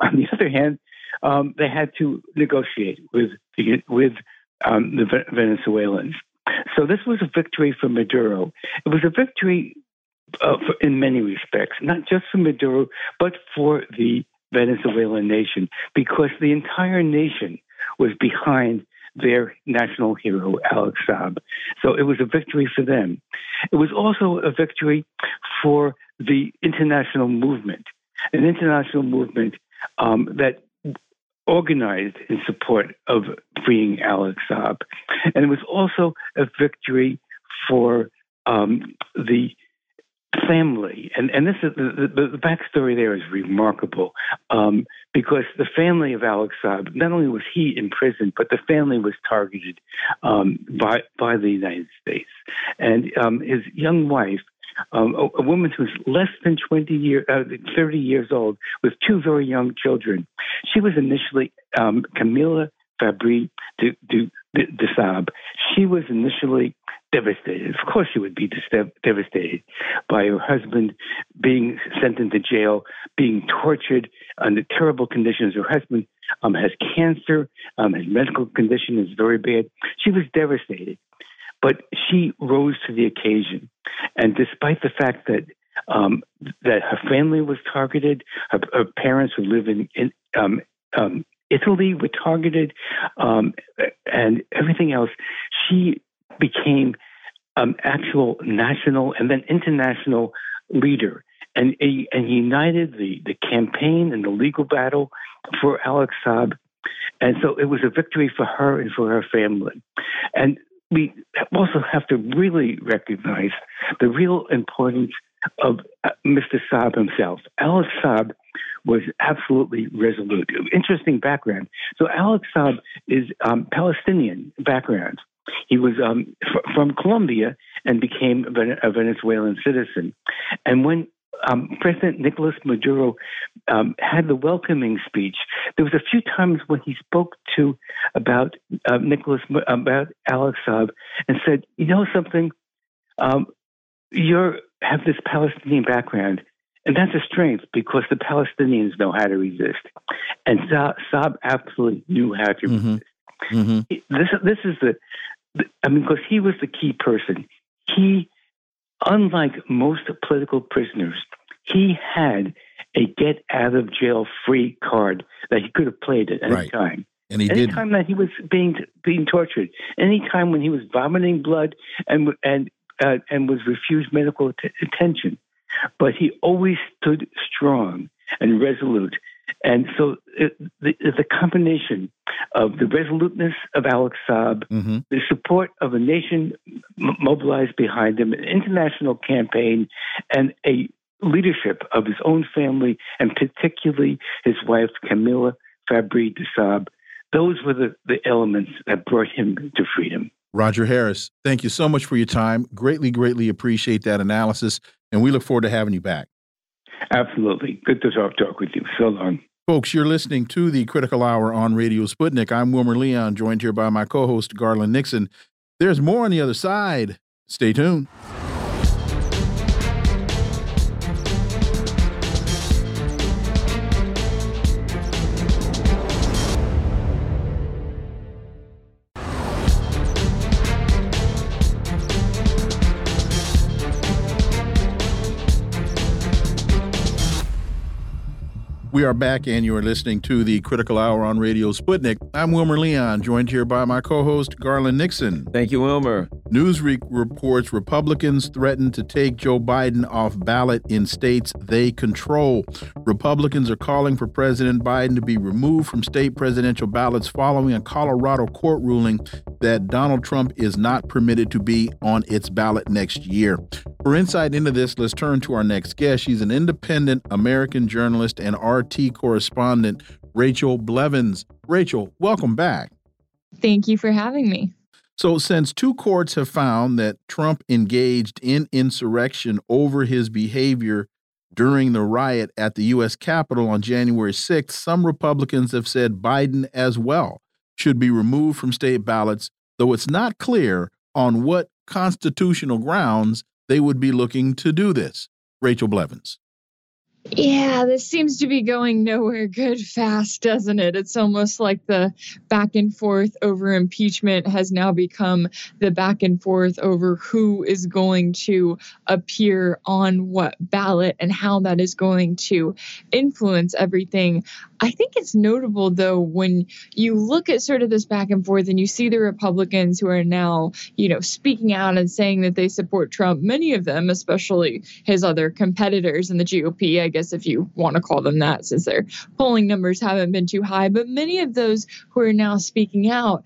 On the other hand, um, they had to negotiate with the, with um, the Venezuelans. So this was a victory for Maduro. It was a victory uh, for, in many respects, not just for Maduro, but for the Venezuelan nation, because the entire nation was behind their national hero, Alex Saab. So it was a victory for them. It was also a victory for the international movement, an international movement um, that organized in support of freeing Alex Saab. And it was also a victory for um, the family, and and this is the, the, the backstory there is remarkable um, because the family of Alex Saab not only was he in prison, but the family was targeted um, by by the United States, and um, his young wife. Um, a, a, woman who's less than 20 years, uh, 30 years old, with two very young children. She was initially um, Camila Fabri de, de, Saab. She was initially devastated. Of course, she would be devastated by her husband being sent into jail, being tortured under terrible conditions. Her husband um, has cancer, um, his medical condition is very bad. She was devastated, but she rose to the occasion. And despite the fact that um, that her family was targeted, her, her parents who live in, in um, um, Italy were targeted, um, and everything else. She became um, actual national and then international leader and, and united the, the campaign and the legal battle for Alex Saab. And so it was a victory for her and for her family. And we also have to really recognize the real importance of uh, Mr. Saab himself. Alex Saab was absolutely resolute. Interesting background. So Alex Saab is um, Palestinian background. He was um, f- from Colombia and became a Venezuelan citizen. And when um, President Nicolas Maduro um, had the welcoming speech. There was a few times when he spoke to about uh, Nicholas about Alex Saab and said, "You know something, um, you have this Palestinian background, and that's a strength because the Palestinians know how to resist, and Saab absolutely knew how to mm-hmm. resist. Mm-hmm. This this is the I mean, because he was the key person. He unlike most political prisoners, he had a get out of jail free card that he could have played at any Right. time. And he any did. time that he was being being tortured, any time when he was vomiting blood and and uh, and was refused medical att- attention, but he always stood strong and resolute. And so it, the, the combination of the resoluteness of Alex Saab, hmm the support of a nation m- mobilized behind him, an international campaign, and a leadership of his own family, and particularly his wife, Camila Fabri de Saab. Those were the, the elements that brought him to freedom. Roger Harris, thank you so much for your time. Greatly, greatly appreciate that analysis. And we look forward to having you back. Absolutely. Good to talk, talk with you. So long. Folks, you're listening to the Critical Hour on Radio Sputnik. I'm Wilmer Leon, joined here by my co host, Garland Nixon. There's more on the other side. Stay tuned. We are back, and you are listening to the Critical Hour on Radio Sputnik. I'm Wilmer Leon, joined here by my co host, Garland Nixon. Thank you, Wilmer. Newsweek reports Republicans threaten to take Joe Biden off ballot in states they control. Republicans are calling for President Biden to be removed from state presidential ballots following a Colorado court ruling that Donald Trump is not permitted to be on its ballot next year. For insight into this, let's turn to our next guest. She's an independent American journalist and RT correspondent, Rachel Blevins. Rachel, welcome back. Thank you for having me. So, since two courts have found that Trump engaged in insurrection over his behavior during the riot at the U.S. Capitol on January 6th, some Republicans have said Biden as well should be removed from state ballots, though it's not clear on what constitutional grounds they would be looking to do this. Rachel Blevins. Yeah, this seems to be going nowhere good fast, doesn't it? It's almost like the back and forth over impeachment has now become the back and forth over who is going to appear on what ballot and how that is going to influence everything. I think it's notable, though, when you look at sort of this back and forth and you see the Republicans who are now, you know, speaking out and saying that they support Trump, many of them, especially his other competitors in the GOP, I guess if you want to call them that, since their polling numbers haven't been too high, but many of those who are now speaking out,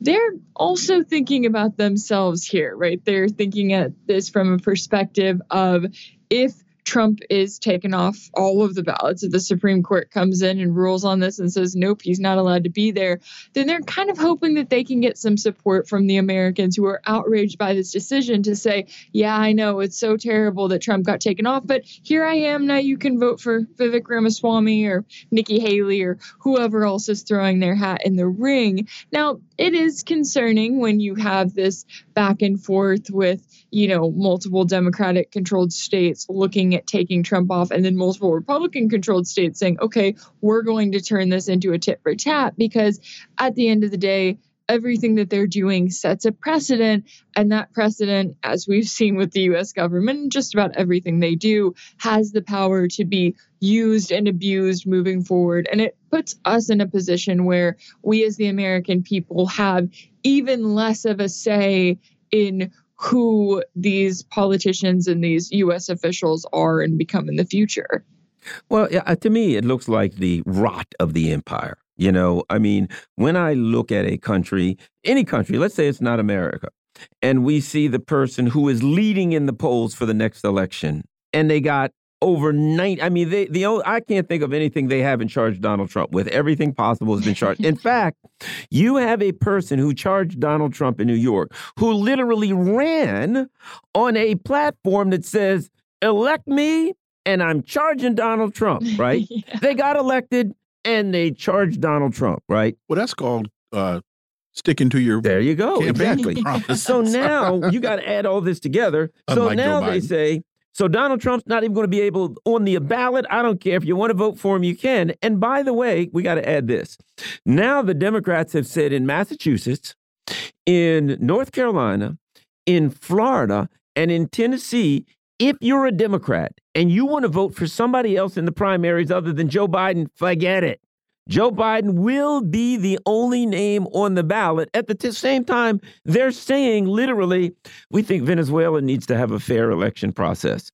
they're also thinking about themselves here, right? They're thinking at this from a perspective of if Trump is taken off all of the ballots, if the Supreme Court comes in and rules on this and says, nope, he's not allowed to be there, then they're kind of hoping that they can get some support from the Americans who are outraged by this decision to say, yeah, I know it's so terrible that Trump got taken off, but here I am. Now you can vote for Vivek Ramaswamy or Nikki Haley or whoever else is throwing their hat in the ring. Now, it is concerning when you have this back and forth with, you know, multiple Democratic controlled states looking at taking Trump off and then multiple Republican controlled states saying, okay, we're going to turn this into a tit for tat because at the end of the day, everything that they're doing sets a precedent. And that precedent, as we've seen with the US government, just about everything they do, has the power to be used and abused moving forward. And it puts us in a position where we, as the American people, have even less of a say in who these politicians and these US officials are and become in the future. Well, uh, to me, it looks like the rot of the empire. You know, I mean, when I look at a country, any country, let's say it's not America, and we see the person who is leading in the polls for the next election, and they got over 90 I mean they the only, I can't think of anything they haven't charged Donald Trump with. Everything possible has been charged. In fact you have a person who charged Donald Trump in New York who literally ran on a platform that says elect me and I'm charging Donald Trump right? Yeah. they got elected and they charged Donald Trump right? Well, that's called uh, sticking to your there you go. exactly. so now you got to add all this together. So Unlike Joe now they say, so Donald Trump's not even going to be able on the ballot. I don't care if you want to vote for him, you can. And by the way, we got to add this. Now the Democrats have said in Massachusetts, in North Carolina, in Florida, And in Tennessee, if you're a Democrat and you want to vote for somebody else in the primaries other than Joe Biden, forget it. Joe Biden will be the only name on the ballot. At the same time, they're saying literally, we think Venezuela needs to have a fair election process.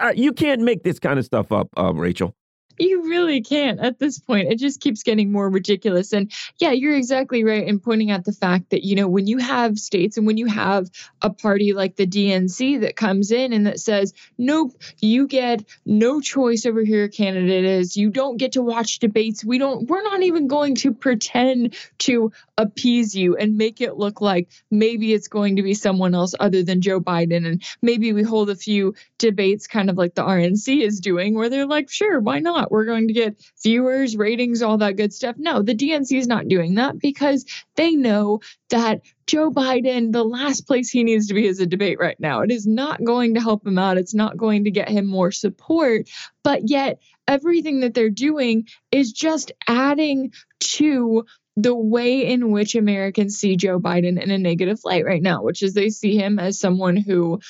I, you can't make this kind of stuff up, uh, Rachel. You really can't at this point. It just keeps getting more ridiculous. And yeah, you're exactly right in pointing out the fact that, you know, when you have states and when you have a party like the DNC that comes in and that says, nope, you get no choice over who your candidate is. You don't get to watch debates. We don't, we're not even going to pretend to appease you and make it look like maybe it's going to be someone else other than Joe Biden. And maybe we hold a few debates kind of like the RNC is doing where they're like, sure, why not? We're going to get viewers, ratings, all that good stuff. No, the DNC is not doing that because they know that Joe Biden, the last place he needs to be is a debate right now. It is not going to help him out. It's not going to get him more support. But yet, everything that they're doing is just adding to the way in which Americans see Joe Biden in a negative light right now, which is they see him as someone who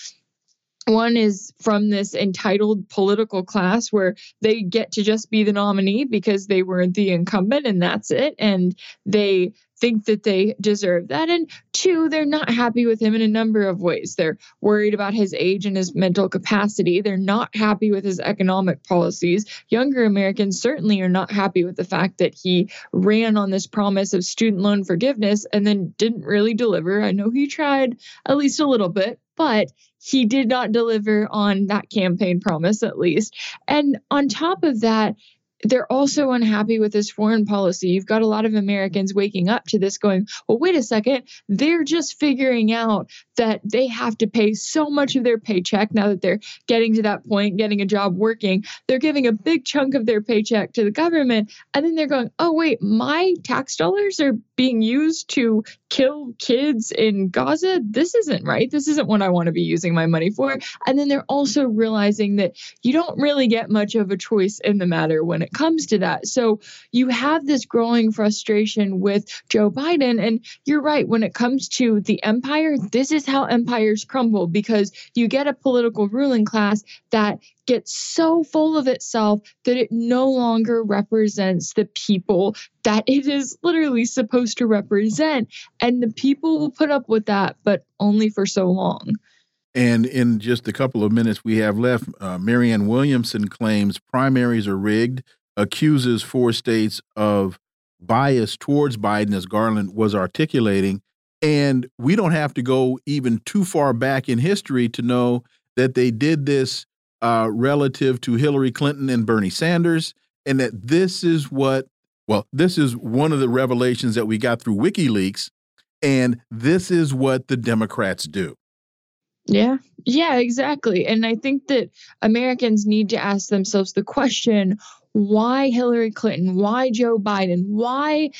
one is from this entitled political class where they get to just be the nominee because they weren't the incumbent and that's it. And they think that they deserve that. And two, they're not happy with him in a number of ways. They're worried about his age and his mental capacity. They're not happy with his economic policies. Younger Americans certainly are not happy with the fact that he ran on this promise of student loan forgiveness and then didn't really deliver. I know he tried at least a little bit, but he did not deliver on that campaign promise, at least. And on top of that, they're also unhappy with his foreign policy. You've got a lot of Americans waking up to this going, well, wait a second. They're just figuring out that they have to pay so much of their paycheck now that they're getting to that point, getting a job working. They're giving a big chunk of their paycheck to the government. And then they're going, oh, wait, my tax dollars are being used to kill kids in Gaza. This isn't right. This isn't what I want to be using my money for. And then they're also realizing that you don't really get much of a choice in the matter when it comes to that. So you have this growing frustration with Joe Biden. And you're right, when it comes to the empire, this is how empires crumble because you get a political ruling class that gets so full of itself that it no longer represents the people that it is literally supposed to represent. And the people will put up with that, but only for so long. And in just a couple of minutes we have left, uh, Marianne Williamson claims primaries are rigged, accuses four states of bias towards Biden, as Garland was articulating. And we don't have to go even too far back in history to know that they did this uh, relative to Hillary Clinton and Bernie Sanders, and that this is what, well, this is one of the revelations that we got through WikiLeaks, and this is what the Democrats do. Yeah, yeah, exactly. And I think that Americans need to ask themselves the question why Hillary Clinton? Why Joe Biden? Why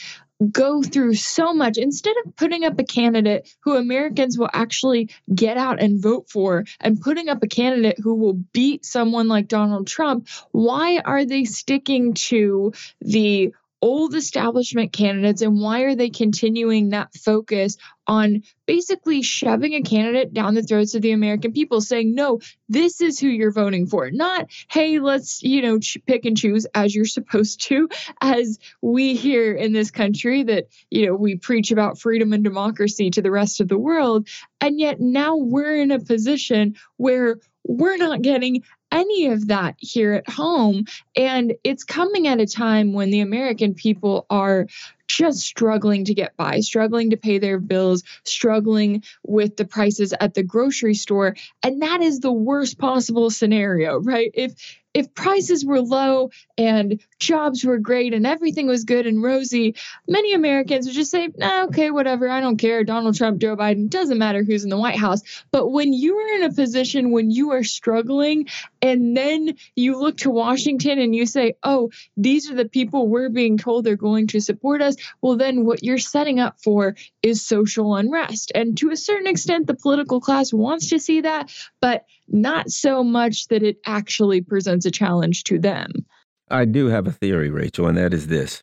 go through so much. Instead of putting up a candidate who Americans will actually get out and vote for and putting up a candidate who will beat someone like Donald Trump, why are they sticking to the old establishment candidates and why are they continuing that focus on basically shoving a candidate down the throats of the American people saying no this is who you're voting for. Not hey let's you know pick and choose as you're supposed to as we here in this country that you know we preach about freedom and democracy to the rest of the world and yet now we're in a position where we're not getting any of that here at home. And it's coming at a time when the American people are just struggling to get by, struggling to pay their bills, struggling with the prices at the grocery store. And that is the worst possible scenario, right? If if prices were low and jobs were great and everything was good and rosy, many Americans would just say, nah, okay, whatever, I don't care. Donald Trump, Joe Biden, doesn't matter who's in the White House. But when you are in a position when you are struggling and then you look to Washington and you say, oh, these are the people we're being told they're going to support us, well, then what you're setting up for is social unrest. And to a certain extent, the political class wants to see that, but not so much that it actually presents a challenge to them. I do have a theory, Rachel, and that is this.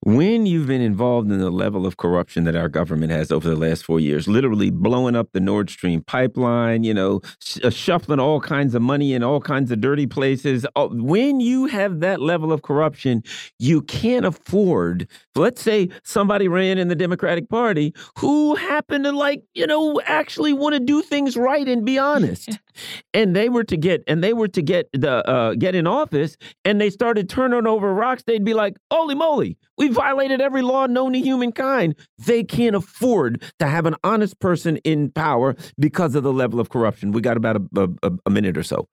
When you've been involved in the level of corruption that our government has over the last four years, literally blowing up the Nord Stream pipeline, you know, sh uh, shuffling all kinds of money in all kinds of dirty places, uh, when you have that level of corruption, you can't afford, let's say somebody ran in the Democratic Party who happened to like, you know, actually want to do things right and be honest. And they were to get and they were to get the uh, get in office and they started turning over rocks they'd be like holy moly we violated every law known to humankind they can't afford to have an honest person in power because of the level of corruption we got about a, a, a minute or so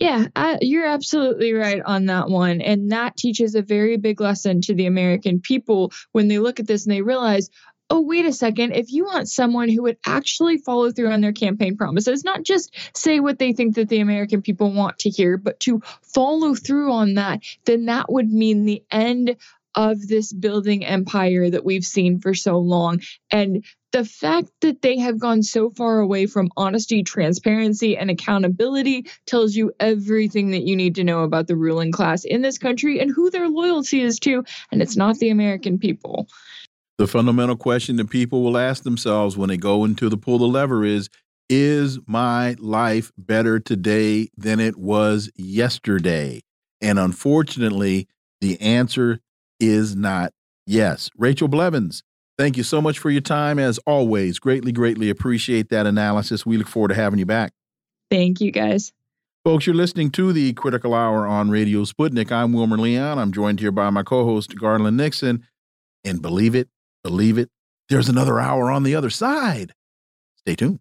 yeah, I, you're absolutely right on that one. And that teaches a very big lesson to the American people when they look at this and they realize, oh, wait a second, if you want someone who would actually follow through on their campaign promises, not just say what they think that the American people want to hear, but to follow through on that, then that would mean the end of this building empire that we've seen for so long. And the fact that they have gone so far away from honesty, transparency, and accountability tells you everything that you need to know about the ruling class in this country and who their loyalty is to. And it's not the American people. The fundamental question that people will ask themselves when they go into the pull the lever is Is my life better today than it was yesterday? And unfortunately, the answer is not yes. Rachel Blevins, thank you so much for your time. As always, greatly, greatly appreciate that analysis. We look forward to having you back. Thank you, guys. Folks, you're listening to the Critical Hour on Radio Sputnik. I'm Wilmer Leon. I'm joined here by my co host, Garland Nixon. And believe it, Believe it, there's another hour on the other side. Stay tuned.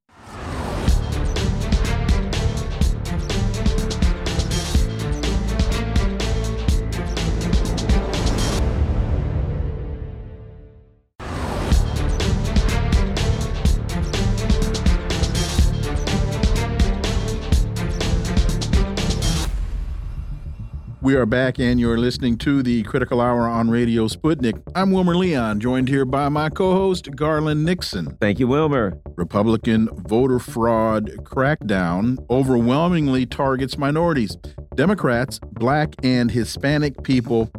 We are back, and you're listening to the Critical Hour on Radio Sputnik. I'm Wilmer Leon, joined here by my co host, Garland Nixon. Thank you, Wilmer. Republican voter fraud crackdown overwhelmingly targets minorities. Democrats, black, and Hispanic people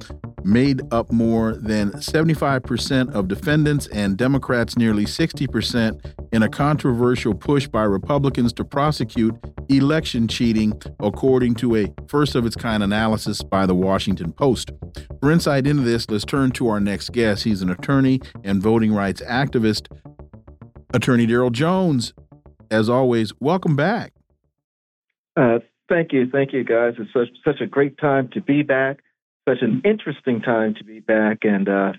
made up more than 75% of defendants, and Democrats nearly 60% in a controversial push by Republicans to prosecute election cheating, according to a first of its kind analysis by the Washington Post. For insight into this, let's turn to our next guest. He's an attorney and voting rights activist, Attorney Daryl Jones. As always, welcome back. Uh, thank you. Thank you, guys. It's such, such a great time to be back such an interesting time to be back. And uh,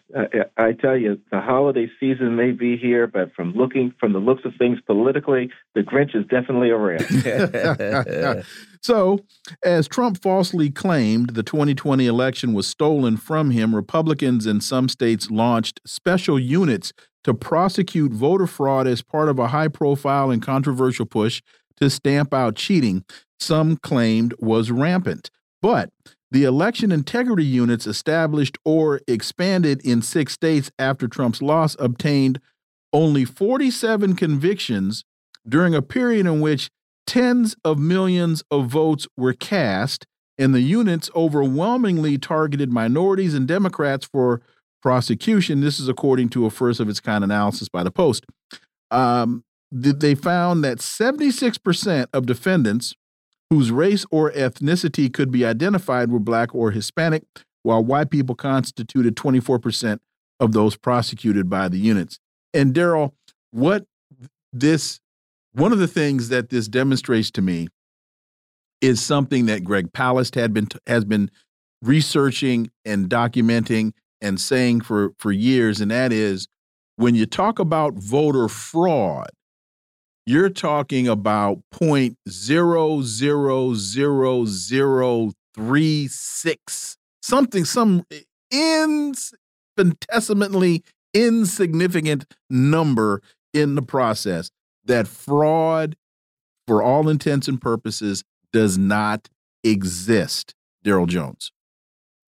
I, tell you, the holiday season may be here, but from looking from the looks of things politically, the Grinch is definitely around. so, as Trump falsely claimed the 2020 election was stolen from him, Republicans in some states launched special units to prosecute voter fraud as part of a high profile and controversial push to stamp out cheating some claimed was rampant. But the election integrity units established or expanded in six states after Trump's loss obtained only 47 convictions during a period in which tens of millions of votes were cast, and the units overwhelmingly targeted minorities and Democrats for prosecution. This is according to a first of its kind analysis by the Post. Um, they found that 76% of defendants whose race or ethnicity could be identified were black or Hispanic, while white people constituted 24% of those prosecuted by the units. And Daryl, what this one of the things that this demonstrates to me is something that Greg Palast had been has been researching and documenting and saying for for years, and that is when you talk about voter fraud, you're talking about point zero zero zero zero three six something some infinitesimally insignificant number in the process that fraud for all intents and purposes does not exist. Daryl jones.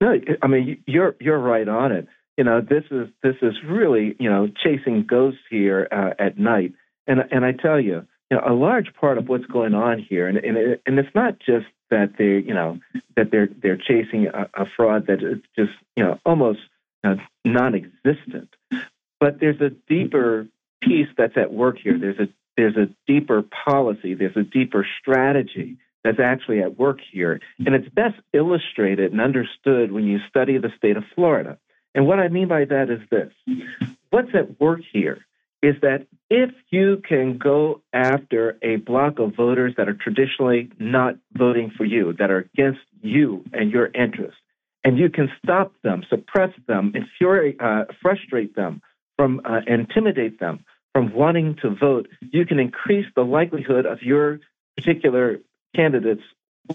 No i mean you're you're right on it. You know this is this is really you know chasing ghosts here uh, at night and and I tell you, you know, a large part of what's going on here, and and, it, and it's not just that they, you know, that they're they're chasing a, a fraud that is just, you know, almost uh, non-existent. But there's a deeper piece that's at work here. There's a there's a deeper policy. There's a deeper strategy that's actually at work here, and it's best illustrated and understood when you study the state of Florida. And what I mean by that is this: what's at work here is that if you can go after a block of voters that are traditionally not voting for you, that are against you and your interests, and you can stop them, suppress them, infuriate, uh, frustrate them, from uh, intimidate them from wanting to vote, you can increase the likelihood of your particular candidates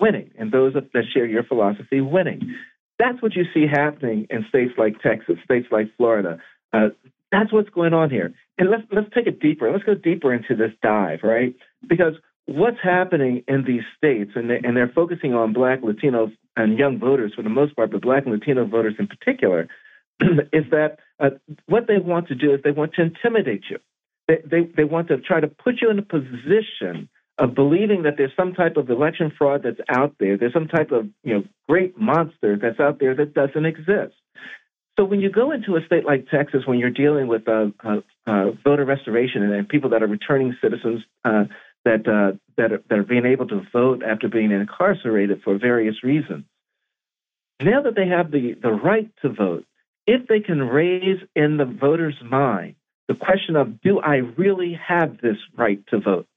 winning and those that share your philosophy winning. That's what you see happening in states like Texas, states like Florida. Uh, that's what's going on here. And let's let's take it deeper. Let's go deeper into this dive, right? Because what's happening in these states, and, they, and they're focusing on Black, Latino, and young voters for the most part, but Black and Latino voters in particular, is that uh, what they want to do is they want to intimidate you. They, they, they want to try to put you in a position of believing that there's some type of election fraud that's out there. There's some type of you know great monster that's out there that doesn't exist. So when you go into a state like Texas, when you're dealing with uh, uh, uh, voter restoration and, people that are returning citizens uh, that uh, that are, that are being able to vote after being incarcerated for various reasons, now that they have the the right to vote, if they can raise in the voter's mind the question of do I really have this right to vote,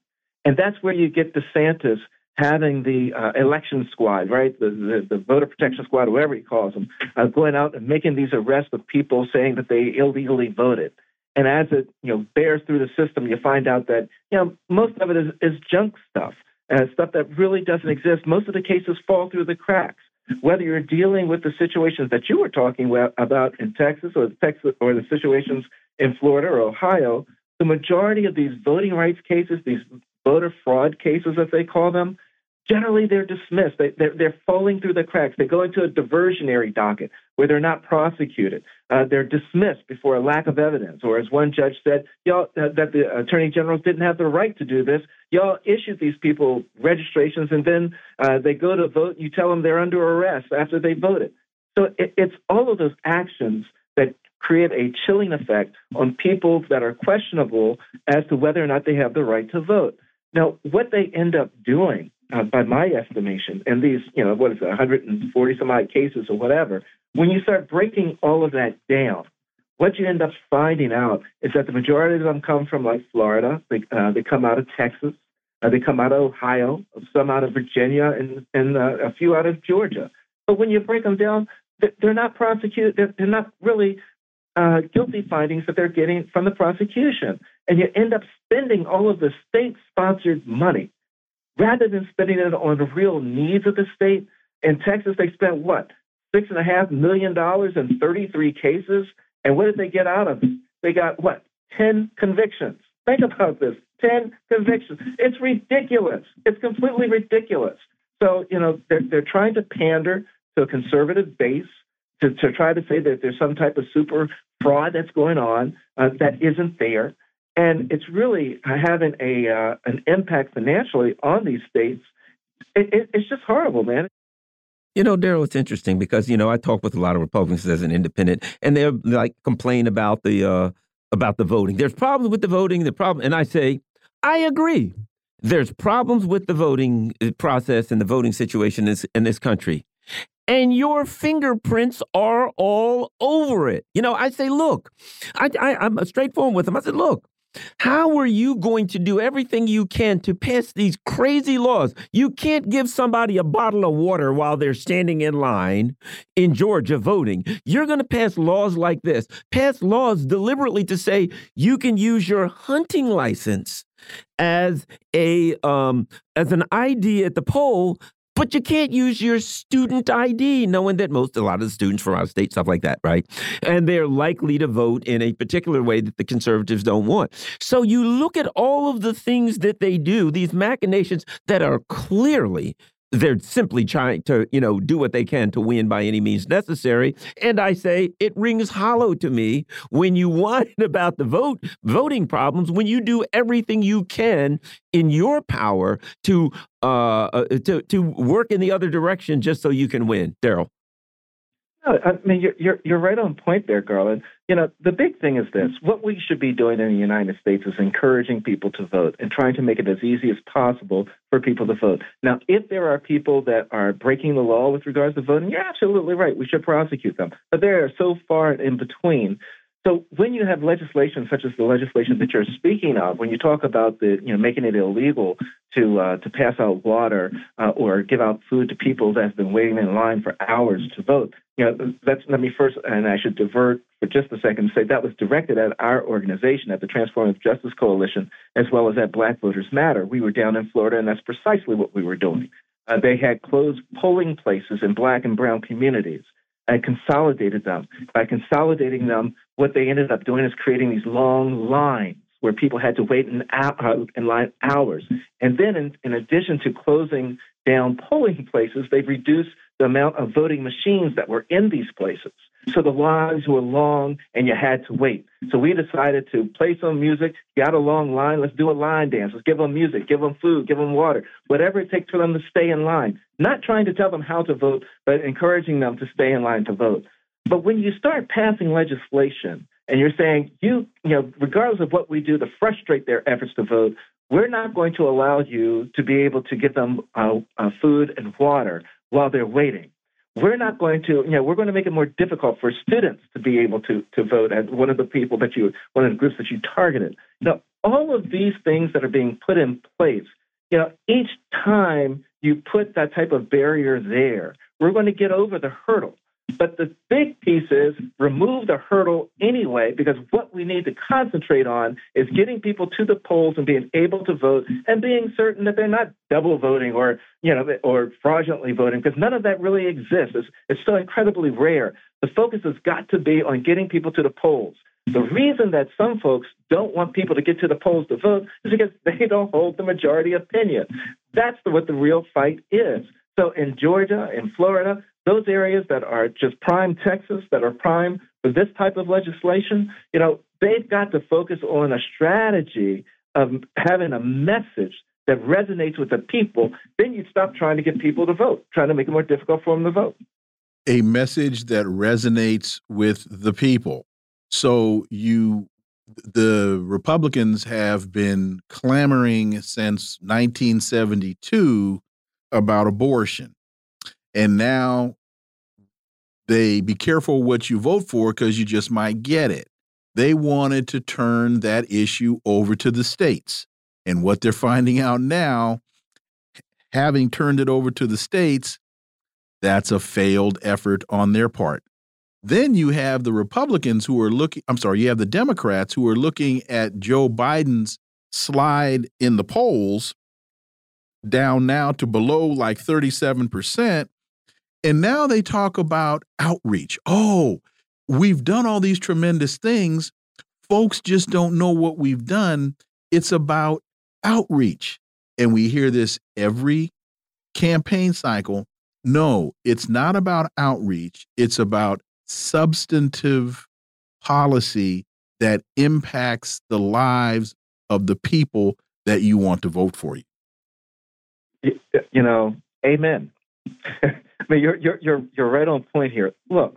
and that's where you get DeSantis having the uh, election squad, right, the, the, the, voter protection squad, whatever he calls them, uh, going out and making these arrests of people saying that they illegally voted. And as it you know bears through the system, you find out that you know most of it is, is junk stuff, uh, stuff that really doesn't exist. Most of the cases fall through the cracks. Whether you're dealing with the situations that you were talking about in Texas, or Texas, or the situations in Florida or Ohio, the majority of these voting rights cases, these voter fraud cases, as they call them, generally they're dismissed. They, are they're falling through the cracks. They go into a diversionary docket where they're not prosecuted. Uh, they're dismissed before a lack of evidence. Or as one judge said, y'all, uh, that the attorney generals didn't have the right to do this. Y'all issued these people registrations and then uh, they go to vote. You tell them they're under arrest after they voted. So it, it's all of those actions that create a chilling effect on people that are questionable as to whether or not they have the right to vote. Now, what they end up doing uh, by my estimation, and these, you know, what is it, 140 some odd cases or whatever, when you start breaking all of that down, what you end up finding out is that the majority of them come from like Florida, they, uh, they come out of Texas, uh, they come out of Ohio, some out of Virginia, and, and uh, a few out of Georgia. But when you break them down, they're not prosecuted, they're, they're not really uh, guilty findings that they're getting from the prosecution. And you end up spending all of the state sponsored money rather than spending it on the real needs of the state. In Texas, they spent what? Six and a half million dollars in 33 cases. And what did they get out of it? They got what? 10 convictions. Think about this 10 convictions. It's ridiculous. It's completely ridiculous. So, you know, they're, they're trying to pander to a conservative base to, to try to say that there's some type of super fraud that's going on uh, that isn't there and it's really having a uh, an impact financially on these states. It, it, it's just horrible, man. You know, Daryl, it's interesting because you know I talk with a lot of Republicans as an independent, and they're like complain about the uh, about the voting. There's problems with the voting. The problem, and I say, I agree. There's problems with the voting uh, process and the voting situation in this, in this country and your fingerprints are all over it. You know, I say, look, I, I, I'm straightforward with them. I said, look, how are you going to do everything you can to pass these crazy laws? You can't give somebody a bottle of water while they're standing in line in Georgia voting. You're going to pass laws like this, pass laws deliberately to say you can use your hunting license as a um, as an ID at the poll but you can't use your student ID, knowing that most, a lot of the students from out of state, stuff like that, right? And they're likely to vote in a particular way that the conservatives don't want. So you look at all of the things that they do, these machinations that are clearly they're simply trying to, you know, do what they can to win by any means necessary. And I say it rings hollow to me when you whine about the vote voting problems when you do everything you can in your power to uh, uh to to work in the other direction just so you can win. Daryl. I mean, you're, you're, you're right on point there, Garland. You know, the big thing is this. What we should be doing in the United States is encouraging people to vote and trying to make it as easy as possible for people to vote. Now, if there are people that are breaking the law with regards to voting, you're absolutely right. We should prosecute them. But they are so far in between so when you have legislation such as the legislation that you're speaking of, when you talk about the you know making it illegal to uh, to pass out water uh, or give out food to people that have been waiting in line for hours to vote, you know that's let me first and I should divert for just a second say that was directed at our organization at the Transformative Justice Coalition as well as at Black Voters Matter. We were down in Florida and that's precisely what we were doing. Uh, they had closed polling places in black and brown communities and consolidated them. By consolidating them, what they ended up doing is creating these long lines where people had to wait in, uh, in line hours. And then, in, in addition to closing down polling places, they've reduced the amount of voting machines that were in these places. So the lines were long and you had to wait. So we decided to play some music, got a long line, let's do a line dance. Let's give them music, give them food, give them water, whatever it takes for them to stay in line. Not trying to tell them how to vote, but encouraging them to stay in line to vote. But when you start passing legislation and you're saying, you, you know, regardless of what we do to frustrate their efforts to vote, we're not going to allow you to be able to give them uh, uh, food and water while they're waiting we're not going to, you know, we're going to make it more difficult for students to be able to, to vote as one of the people that you, one of the groups that you targeted. Now, all of these things that are being put in place, you know, each time you put that type of barrier there, we're going to get over the hurdle. But the big piece is remove the hurdle anyway, because what we need to concentrate on is getting people to the polls and being able to vote and being certain that they're not double voting or, you know, or fraudulently voting, because none of that really exists. It's, it's so incredibly rare. The focus has got to be on getting people to the polls. The reason that some folks don't want people to get to the polls to vote is because they don't hold the majority opinion. That's what the real fight is. So in Georgia, in Florida, those areas that are just prime Texas, that are prime for this type of legislation, you know, they've got to focus on a strategy of having a message that resonates with the people. Then you stop trying to get people to vote, trying to make it more difficult for them to vote. A message that resonates with the people. So you the Republicans have been clamoring since 1972 about abortion. And now they be careful what you vote for because you just might get it. They wanted to turn that issue over to the states. And what they're finding out now, having turned it over to the states, that's a failed effort on their part. Then you have the Republicans who are looking, I'm sorry, you have the Democrats who are looking at Joe Biden's slide in the polls down now to below like 37%. And now they talk about outreach. Oh, we've done all these tremendous things. Folks just don't know what we've done. It's about outreach. And we hear this every campaign cycle. No, it's not about outreach, it's about substantive policy that impacts the lives of the people that you want to vote for you you know, amen. I mean, you're you're you're you're right on point here. Look,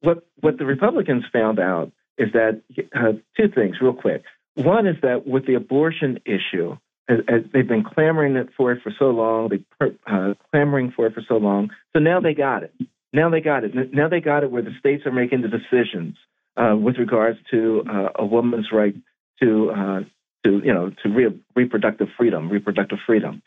what what the Republicans found out is that uh, two things, real quick. One is that with the abortion issue, as, as they've been clamoring for it for so long, they've uh, clamoring for it for so long. So now they got it. Now they got it. Now they got it where the states are making the decisions uh, with regards to uh, a woman's right to uh, to you know to re- reproductive freedom, reproductive freedom.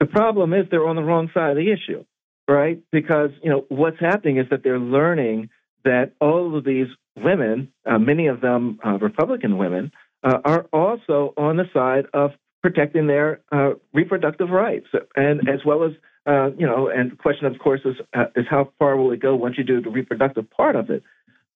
The problem is they're on the wrong side of the issue, right? Because you know what's happening is that they're learning that all of these women, uh, many of them uh, Republican women, uh, are also on the side of protecting their uh, reproductive rights, and as well as uh, you know, and the question, of course, is uh, is how far will it go once you do the reproductive part of it?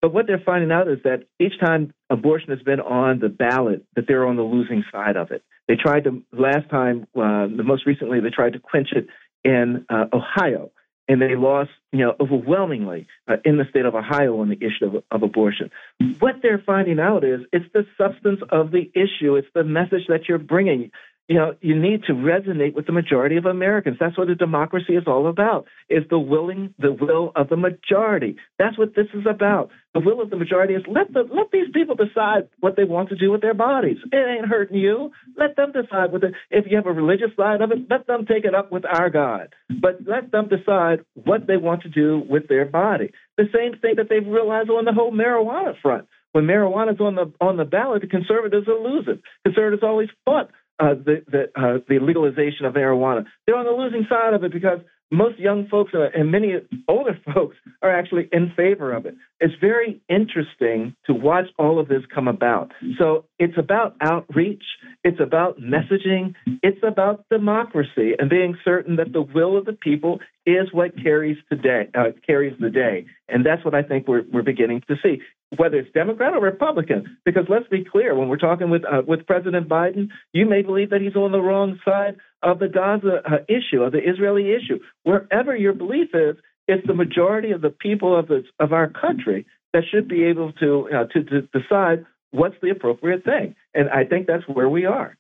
But what they're finding out is that each time abortion has been on the ballot, that they're on the losing side of it. They tried to last time, uh, the most recently, they tried to quench it in uh, Ohio, and they lost, you know, overwhelmingly uh, in the state of Ohio on the issue of, of abortion. What they're finding out is it's the substance of the issue. It's the message that you're bringing. You know, you need to resonate with the majority of Americans. That's what a democracy is all about, is the willing, the will of the majority. That's what this is about. The will of the majority is let the, let these people decide what they want to do with their bodies. It ain't hurting you. Let them decide what if you have a religious side of it, let them take it up with our God. But let them decide what they want to do with their body. The same thing that they've realized on the whole marijuana front. When marijuana's on the on the ballot, the conservatives are losing. Conservatives always fought uh, the the, uh, the legalization of marijuana. They're on the losing side of it because most young folks uh, and many older folks are actually in favor of it. It's very interesting to watch all of this come about. So it's about outreach, it's about messaging, it's about democracy and being certain that the will of the people is what carries today uh, carries the day, and that's what I think we're we're beginning to see whether it's Democrat or Republican. Because let's be clear, when we're talking with uh, with President Biden, you may believe that he's on the wrong side of the Gaza uh, issue, of the Israeli issue. Wherever your belief is, it's the majority of the people of the of our country that should be able to uh, to, to decide what's the appropriate thing. And I think that's where we are.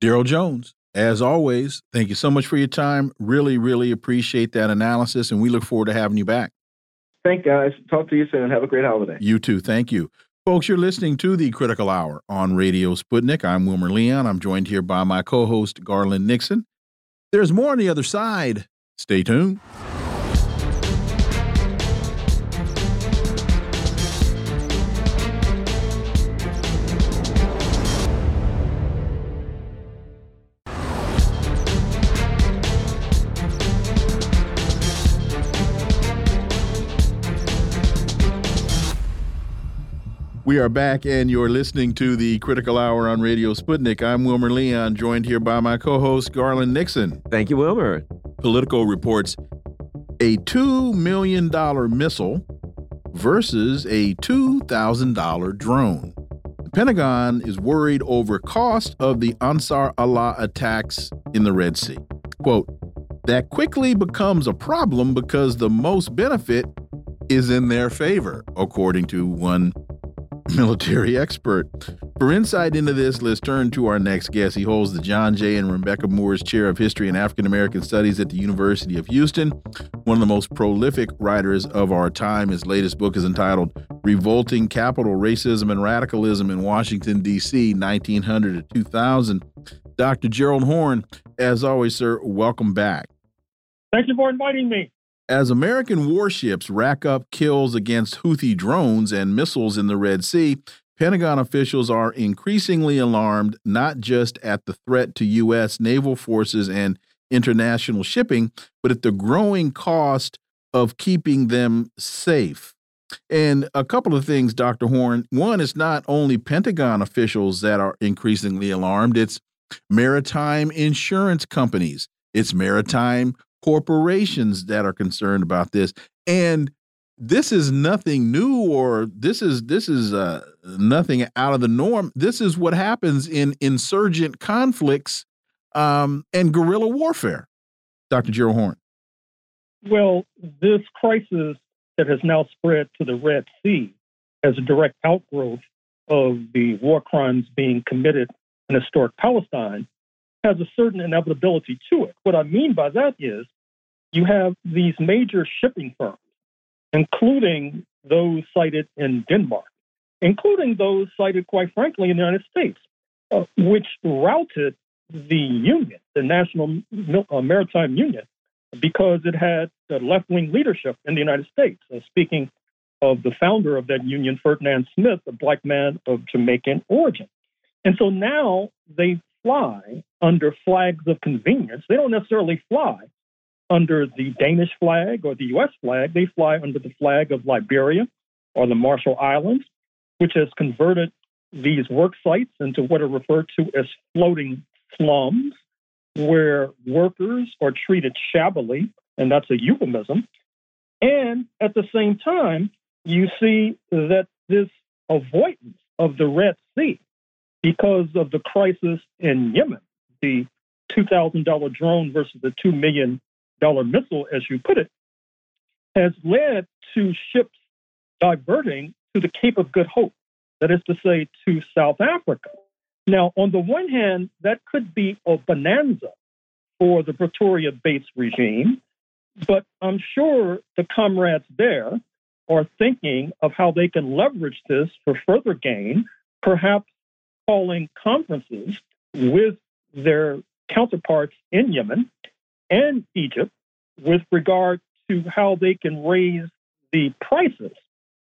Daryl Jones. As always, thank you so much for your time. Really, really appreciate that analysis, and we look forward to having you back. Thank guys. Talk to you soon. Have a great holiday. You too. Thank you. Folks, you're listening to the Critical Hour on Radio Sputnik. I'm Wilmer Leon. I'm joined here by my co host, Garland Nixon. There's more on the other side. Stay tuned. We are back, and you're listening to the Critical Hour on Radio Sputnik. I'm Wilmer Leon, joined here by my co host, Garland Nixon. Thank you, Wilmer. Politico reports a $2 million missile versus a $2,000 drone. The Pentagon is worried over cost of the Ansar Allah attacks in the Red Sea. Quote, that quickly becomes a problem because the most benefit is in their favor, according to one military expert. For insight into this, let's turn to our next guest. He holds the John J. and Rebecca Moores Chair of History and African American Studies at the University of Houston. One of the most prolific writers of our time. His latest book is entitled Revolting Capital Racism and Radicalism in Washington, D.C., 1900 to 2000. Dr. Gerald Horne, as always, sir, welcome back. Thank you for inviting me. As American warships rack up kills against Houthi drones and missiles in the Red Sea, Pentagon officials are increasingly alarmed not just at the threat to U.S. naval forces and international shipping, but at the growing cost of keeping them safe. And a couple of things, Dr. Horne. One, it's not only Pentagon officials that are increasingly alarmed, it's maritime insurance companies, it's maritime corporations that are concerned about this and this is nothing new or this is this is uh, nothing out of the norm this is what happens in insurgent conflicts um, and guerrilla warfare dr gerald Horne. well this crisis that has now spread to the red sea as a direct outgrowth of the war crimes being committed in historic palestine has a certain inevitability to it. What I mean by that is you have these major shipping firms, including those cited in Denmark, including those cited, quite frankly, in the United States, uh, which routed the union, the National uh, Maritime Union, because it had left wing leadership in the United States. Uh, speaking of the founder of that union, Ferdinand Smith, a black man of Jamaican origin. And so now they fly under flags of convenience. They don't necessarily fly under the Danish flag or the US flag. They fly under the flag of Liberia or the Marshall Islands, which has converted these work sites into what are referred to as floating slums, where workers are treated shabbily, and that's a euphemism. And at the same time, you see that this avoidance of the Red Sea because of the crisis in Yemen, the $2,000 drone versus the $2 million missile, as you put it, has led to ships diverting to the Cape of Good Hope, that is to say, to South Africa. Now, on the one hand, that could be a bonanza for the Pretoria based regime, but I'm sure the comrades there are thinking of how they can leverage this for further gain, perhaps calling conferences with their counterparts in Yemen and Egypt with regard to how they can raise the prices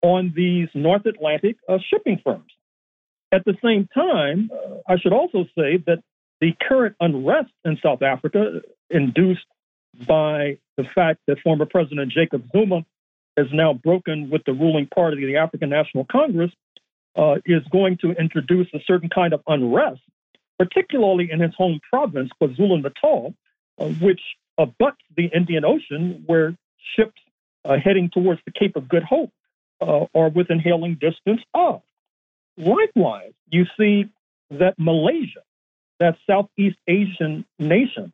on these North Atlantic uh, shipping firms. At the same time, uh, I should also say that the current unrest in South Africa, induced by the fact that former President Jacob Zuma has now broken with the ruling party, the African National Congress, uh, is going to introduce a certain kind of unrest, particularly in his home province, KwaZulu Natal, uh, which abuts the Indian Ocean, where ships uh, heading towards the Cape of Good Hope uh, are within hailing distance of. Likewise, you see that Malaysia, that Southeast Asian nation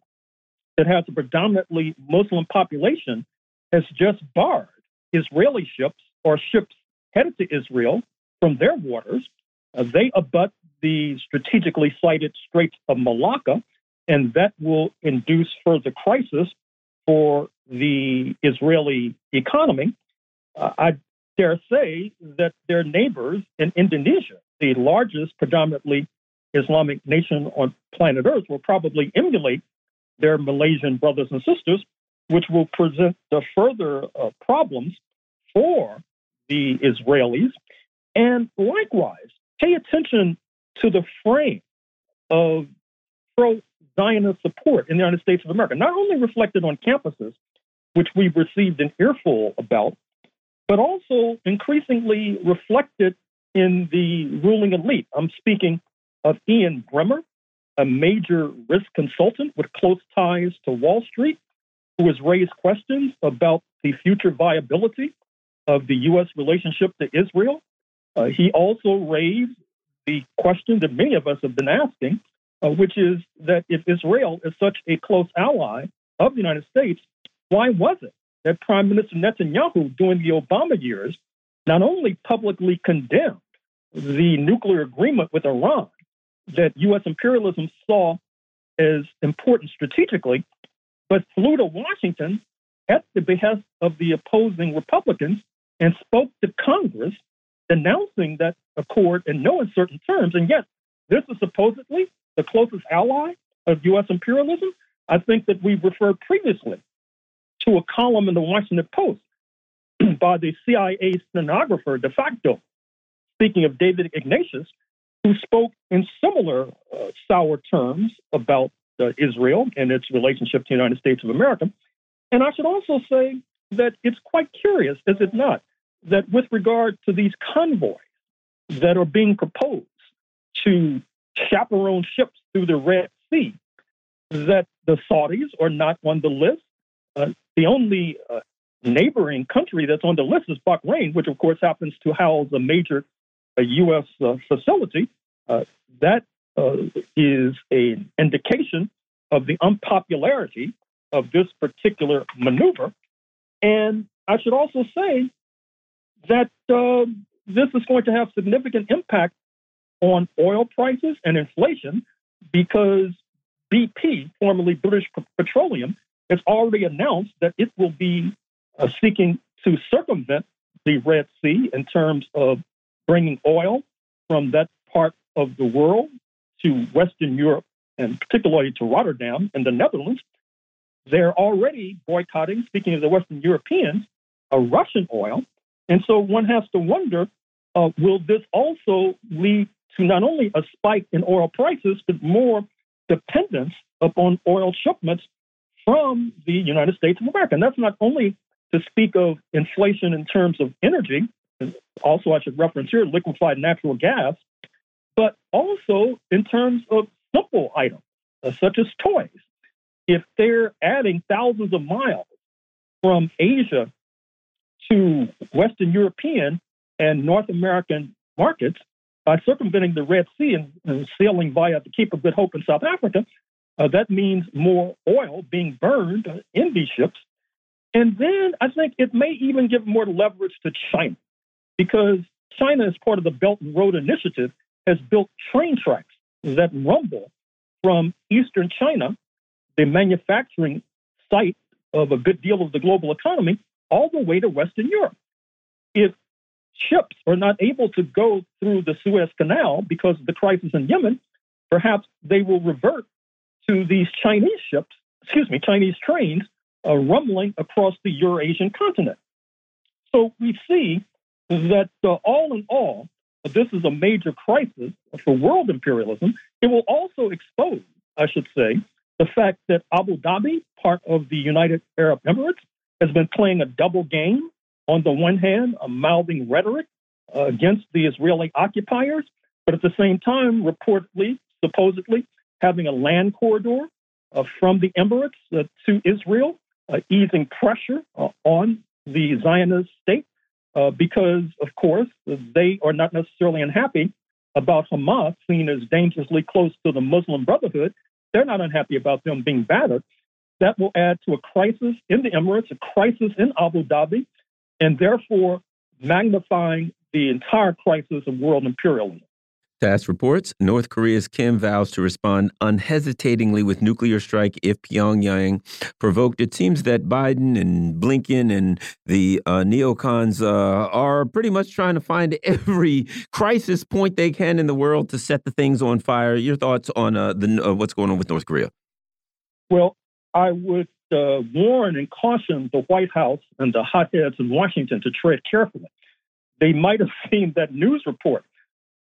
that has a predominantly Muslim population, has just barred Israeli ships or ships headed to Israel from their waters. Uh, they abut the strategically sited Straits of Malacca, and that will induce further crisis for the Israeli economy. Uh, I dare say that their neighbors in Indonesia, the largest predominantly Islamic nation on planet Earth, will probably emulate their Malaysian brothers and sisters, which will present the further uh, problems for the Israelis. And likewise, pay attention to the frame of pro Zionist support in the United States of America, not only reflected on campuses, which we've received an earful about, but also increasingly reflected in the ruling elite. I'm speaking of Ian Bremmer, a major risk consultant with close ties to Wall Street, who has raised questions about the future viability of the U.S. relationship to Israel. Uh, he also raised the question that many of us have been asking, uh, which is that if Israel is such a close ally of the United States, why was it that Prime Minister Netanyahu during the Obama years not only publicly condemned the nuclear agreement with Iran that U.S. imperialism saw as important strategically, but flew to Washington at the behest of the opposing Republicans and spoke to Congress denouncing that accord in no uncertain terms. And yet, this is supposedly the closest ally of U.S. imperialism. I think that we've referred previously to a column in the Washington Post by the CIA stenographer de facto, speaking of David Ignatius, who spoke in similar uh, sour terms about uh, Israel and its relationship to the United States of America. And I should also say that it's quite curious, is it not, that with regard to these convoys that are being proposed to chaperone ships through the Red Sea, that the Saudis are not on the list. Uh, the only uh, neighboring country that's on the list is Bahrain, which of course happens to house a major a U.S. Uh, facility. Uh, that uh, is an indication of the unpopularity of this particular maneuver. And I should also say that uh, this is going to have significant impact on oil prices and inflation because BP, formerly British Petroleum, has already announced that it will be uh, seeking to circumvent the Red Sea in terms of bringing oil from that part of the world to Western Europe and particularly to Rotterdam in the Netherlands. They're already boycotting, speaking of the Western Europeans, a Russian oil and so one has to wonder uh, will this also lead to not only a spike in oil prices, but more dependence upon oil shipments from the United States of America? And that's not only to speak of inflation in terms of energy, also, I should reference here liquefied natural gas, but also in terms of simple items uh, such as toys. If they're adding thousands of miles from Asia to Western European and North American markets by circumventing the Red Sea and, and sailing via the Cape of Good Hope in South Africa. Uh, that means more oil being burned in these ships. And then I think it may even give more leverage to China because China, as part of the Belt and Road Initiative, has built train tracks that rumble from eastern China, the manufacturing site of a good deal of the global economy, all the way to Western Europe. If ships are not able to go through the Suez Canal because of the crisis in Yemen, perhaps they will revert to these Chinese ships, excuse me, Chinese trains uh, rumbling across the Eurasian continent. So we see that uh, all in all, this is a major crisis for world imperialism. It will also expose, I should say, the fact that Abu Dhabi, part of the United Arab Emirates, has been playing a double game. On the one hand, a mouthing rhetoric uh, against the Israeli occupiers, but at the same time, reportedly, supposedly, having a land corridor uh, from the Emirates uh, to Israel, uh, easing pressure uh, on the Zionist state, uh, because, of course, they are not necessarily unhappy about Hamas, seen as dangerously close to the Muslim Brotherhood. They're not unhappy about them being battered. That will add to a crisis in the Emirates, a crisis in Abu Dhabi, and therefore magnifying the entire crisis of world imperialism. TASS reports North Korea's Kim vows to respond unhesitatingly with nuclear strike if Pyongyang provoked. It seems that Biden and Blinken and the uh, neocons uh, are pretty much trying to find every crisis point they can in the world to set the things on fire. Your thoughts on uh, the uh, what's going on with North Korea? Well, I would uh, warn and caution the White House and the hotheads in Washington to tread carefully. They might have seen that news report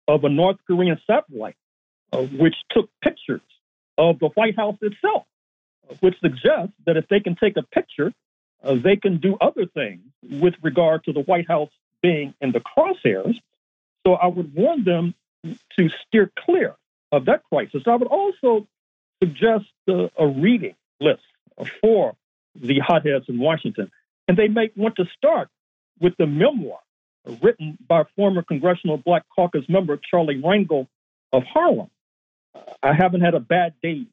of a North Korean satellite, uh, which took pictures of the White House itself, uh, which suggests that if they can take a picture, uh, they can do other things with regard to the White House being in the crosshairs. So I would warn them to steer clear of that crisis. I would also suggest uh, a reading list for the hotheads in Washington. And they may want to start with the memoir written by former Congressional Black Caucus member Charlie Rangel of Harlem. I haven't had a bad day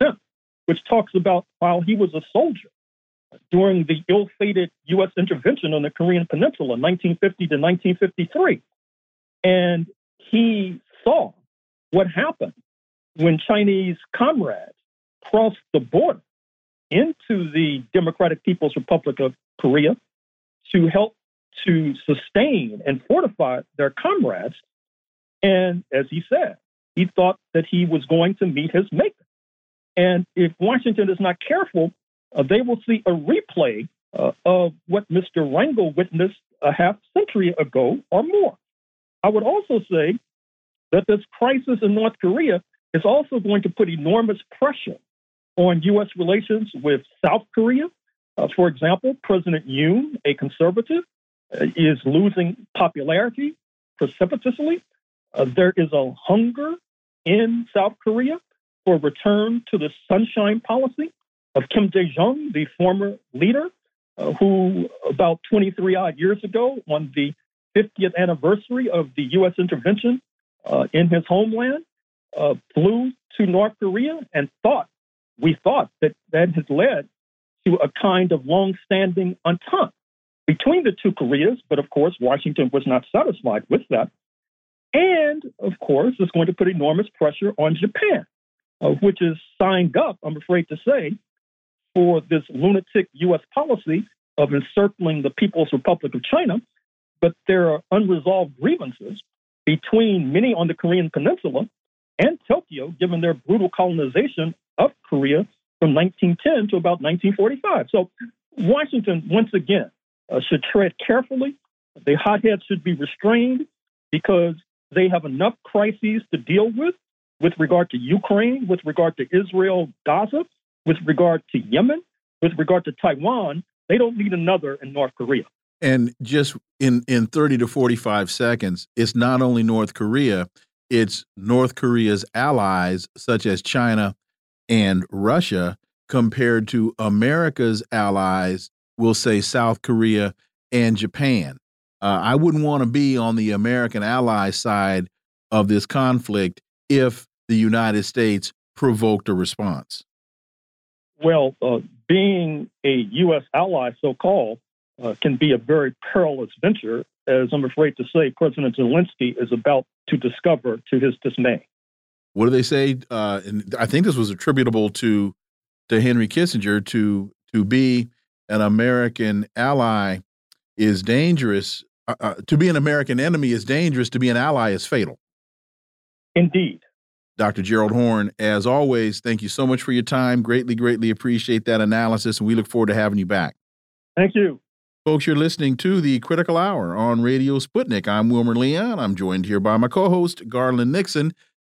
since, which talks about while he was a soldier during the ill fated U.S. intervention on the Korean Peninsula, 1950 to 1953. And he saw what happened when Chinese comrades crossed the border into the Democratic People's Republic of Korea to help to sustain and fortify their comrades. And as he said, he thought that he was going to meet his maker. And if Washington is not careful, uh, they will see a replay uh, of what Mr. Rangel witnessed a half century ago or more. I would also say that this crisis in North Korea is also going to put enormous pressure on U.S. relations with South Korea. Uh, for example, President Yoon, a conservative, uh, is losing popularity precipitously. Uh, there is a hunger in South Korea for return to the sunshine policy of Kim Dae Jung, the former leader, uh, who about 23 odd years ago, on the 50th anniversary of the U.S. intervention uh, in his homeland, uh, flew to North Korea and thought, we thought that that has led to a kind of long-standing entente between the two Koreas, but of course, Washington was not satisfied with that. And of course, it's going to put enormous pressure on Japan, uh, which is signed up, I'm afraid to say, for this lunatic U.S. policy of encircling the People's Republic of China. But there are unresolved grievances between many on the Korean Peninsula and Tokyo, given their brutal colonization of Korea from 1910 to about 1945. So Washington, once again, uh, should tread carefully. The hotheads should be restrained because they have enough crises to deal with, with regard to Ukraine, with regard to Israel, Gaza, with regard to Yemen, with regard to Taiwan. They don't need another in North Korea. And just in, in 30 to 45 seconds, it's not only North Korea, it's North Korea's allies, such as China and Russia, compared to America's allies, we'll say South Korea and Japan. Uh, I wouldn't want to be on the American ally side of this conflict if the United States provoked a response. Well, uh, being a U.S. ally, so called, uh, can be a very perilous venture, as I'm afraid to say President Zelensky is about to discover to his dismay. What do they say? Uh, and I think this was attributable to to Henry Kissinger to to be an American ally is dangerous. Uh, uh, to be an American enemy is dangerous. To be an ally is fatal. Indeed. Dr. Gerald Horne, as always, thank you so much for your time. Greatly, greatly appreciate that analysis, and we look forward to having you back. Thank you. Folks, you're listening to the Critical Hour on Radio Sputnik. I'm Wilmer Leon. I'm joined here by my co host, Garland Nixon.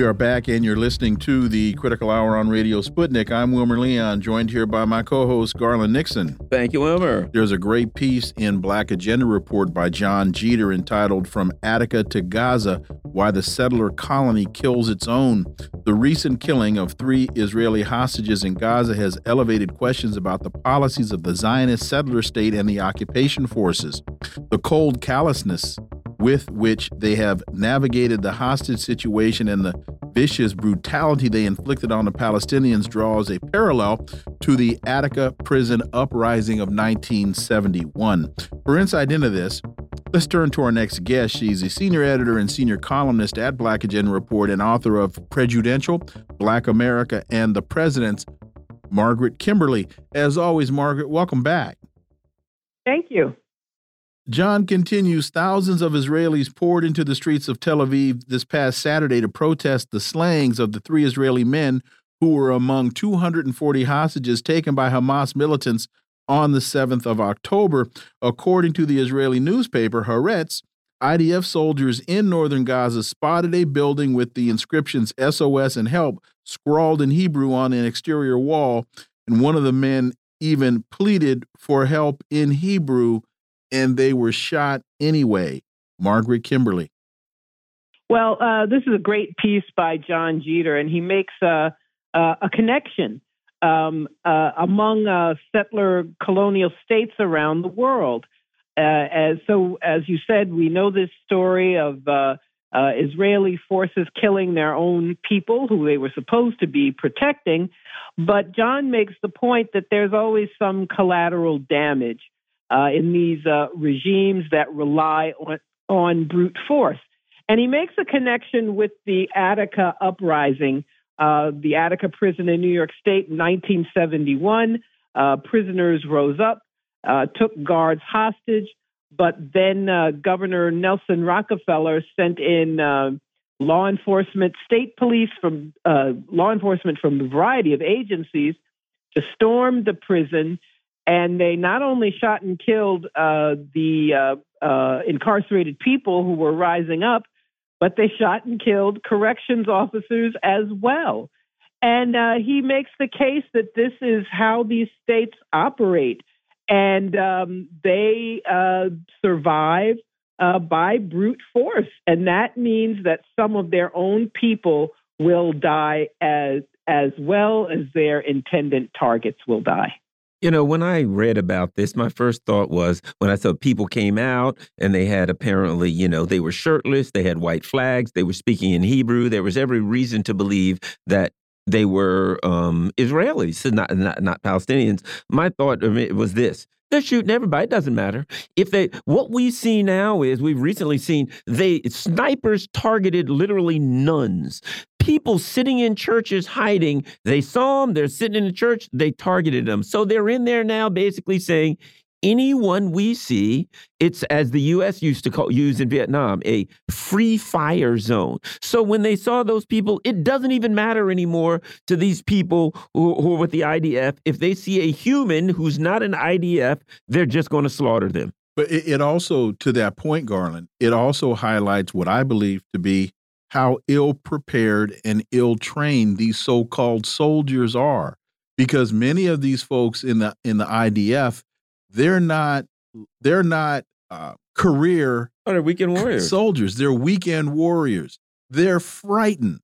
We are back, and you're listening to the Critical Hour on Radio Sputnik. I'm Wilmer Leon, joined here by my co host, Garland Nixon. Thank you, Wilmer. There's a great piece in Black Agenda Report by John Jeter entitled From Attica to Gaza Why the Settler Colony Kills Its Own. The recent killing of three Israeli hostages in Gaza has elevated questions about the policies of the Zionist settler state and the occupation forces. The cold callousness with which they have navigated the hostage situation and the vicious brutality they inflicted on the Palestinians draws a parallel to the Attica prison uprising of 1971. For insight into this, let's turn to our next guest. She's a senior editor and senior columnist at Black Agenda Report and author of Prejudential, Black America, and the Presidents, Margaret Kimberley. As always, Margaret, welcome back. Thank you. John continues thousands of Israelis poured into the streets of Tel Aviv this past Saturday to protest the slayings of the three Israeli men who were among 240 hostages taken by Hamas militants on the 7th of October. According to the Israeli newspaper Haaretz, IDF soldiers in northern Gaza spotted a building with the inscriptions SOS and help scrawled in Hebrew on an exterior wall, and one of the men even pleaded for help in Hebrew and they were shot anyway. Margaret Kimberley. Well, uh, this is a great piece by John Jeter, and he makes a, a, a connection um, uh, among uh, settler colonial states around the world. Uh, as so, as you said, we know this story of uh, uh, Israeli forces killing their own people who they were supposed to be protecting. But John makes the point that there's always some collateral damage uh, in these uh, regimes that rely on, on brute force. And he makes a connection with the Attica uprising, uh, the Attica prison in New York State in 1971. Uh, prisoners rose up, uh, took guards hostage, but then uh, Governor Nelson Rockefeller sent in law enforcement, state police from law enforcement from a variety of agencies to storm the prison and they not only shot and killed uh, the uh, uh, incarcerated people who were rising up, but they shot and killed corrections officers as well. And uh, he makes the case that this is how these states operate, and um, they uh, survive uh, by brute force, and that means that some of their own people will die as as well as their intended targets will die. You know, when I read about this, my first thought was when I saw people came out and they had apparently, you know, they were shirtless, they had white flags, they were speaking in Hebrew. There was every reason to believe that they were um, Israelis, not, not not Palestinians. My thought was this: they're shooting everybody. It doesn't matter if they. What we see now is we've recently seen they snipers targeted literally nuns. People sitting in churches hiding. They saw them. They're sitting in the church. They targeted them. So they're in there now, basically saying, anyone we see, it's as the U.S. used to call, use in Vietnam, a free fire zone. So when they saw those people, it doesn't even matter anymore to these people who, who are with the IDF. If they see a human who's not an IDF, they're just going to slaughter them. But it, it also, to that point, Garland, it also highlights what I believe to be how ill prepared and ill trained these so called soldiers are. Because many of these folks in the in the IDF they're not they're not uh, career oh, they're weekend warriors soldiers. They're weekend warriors. They're frightened.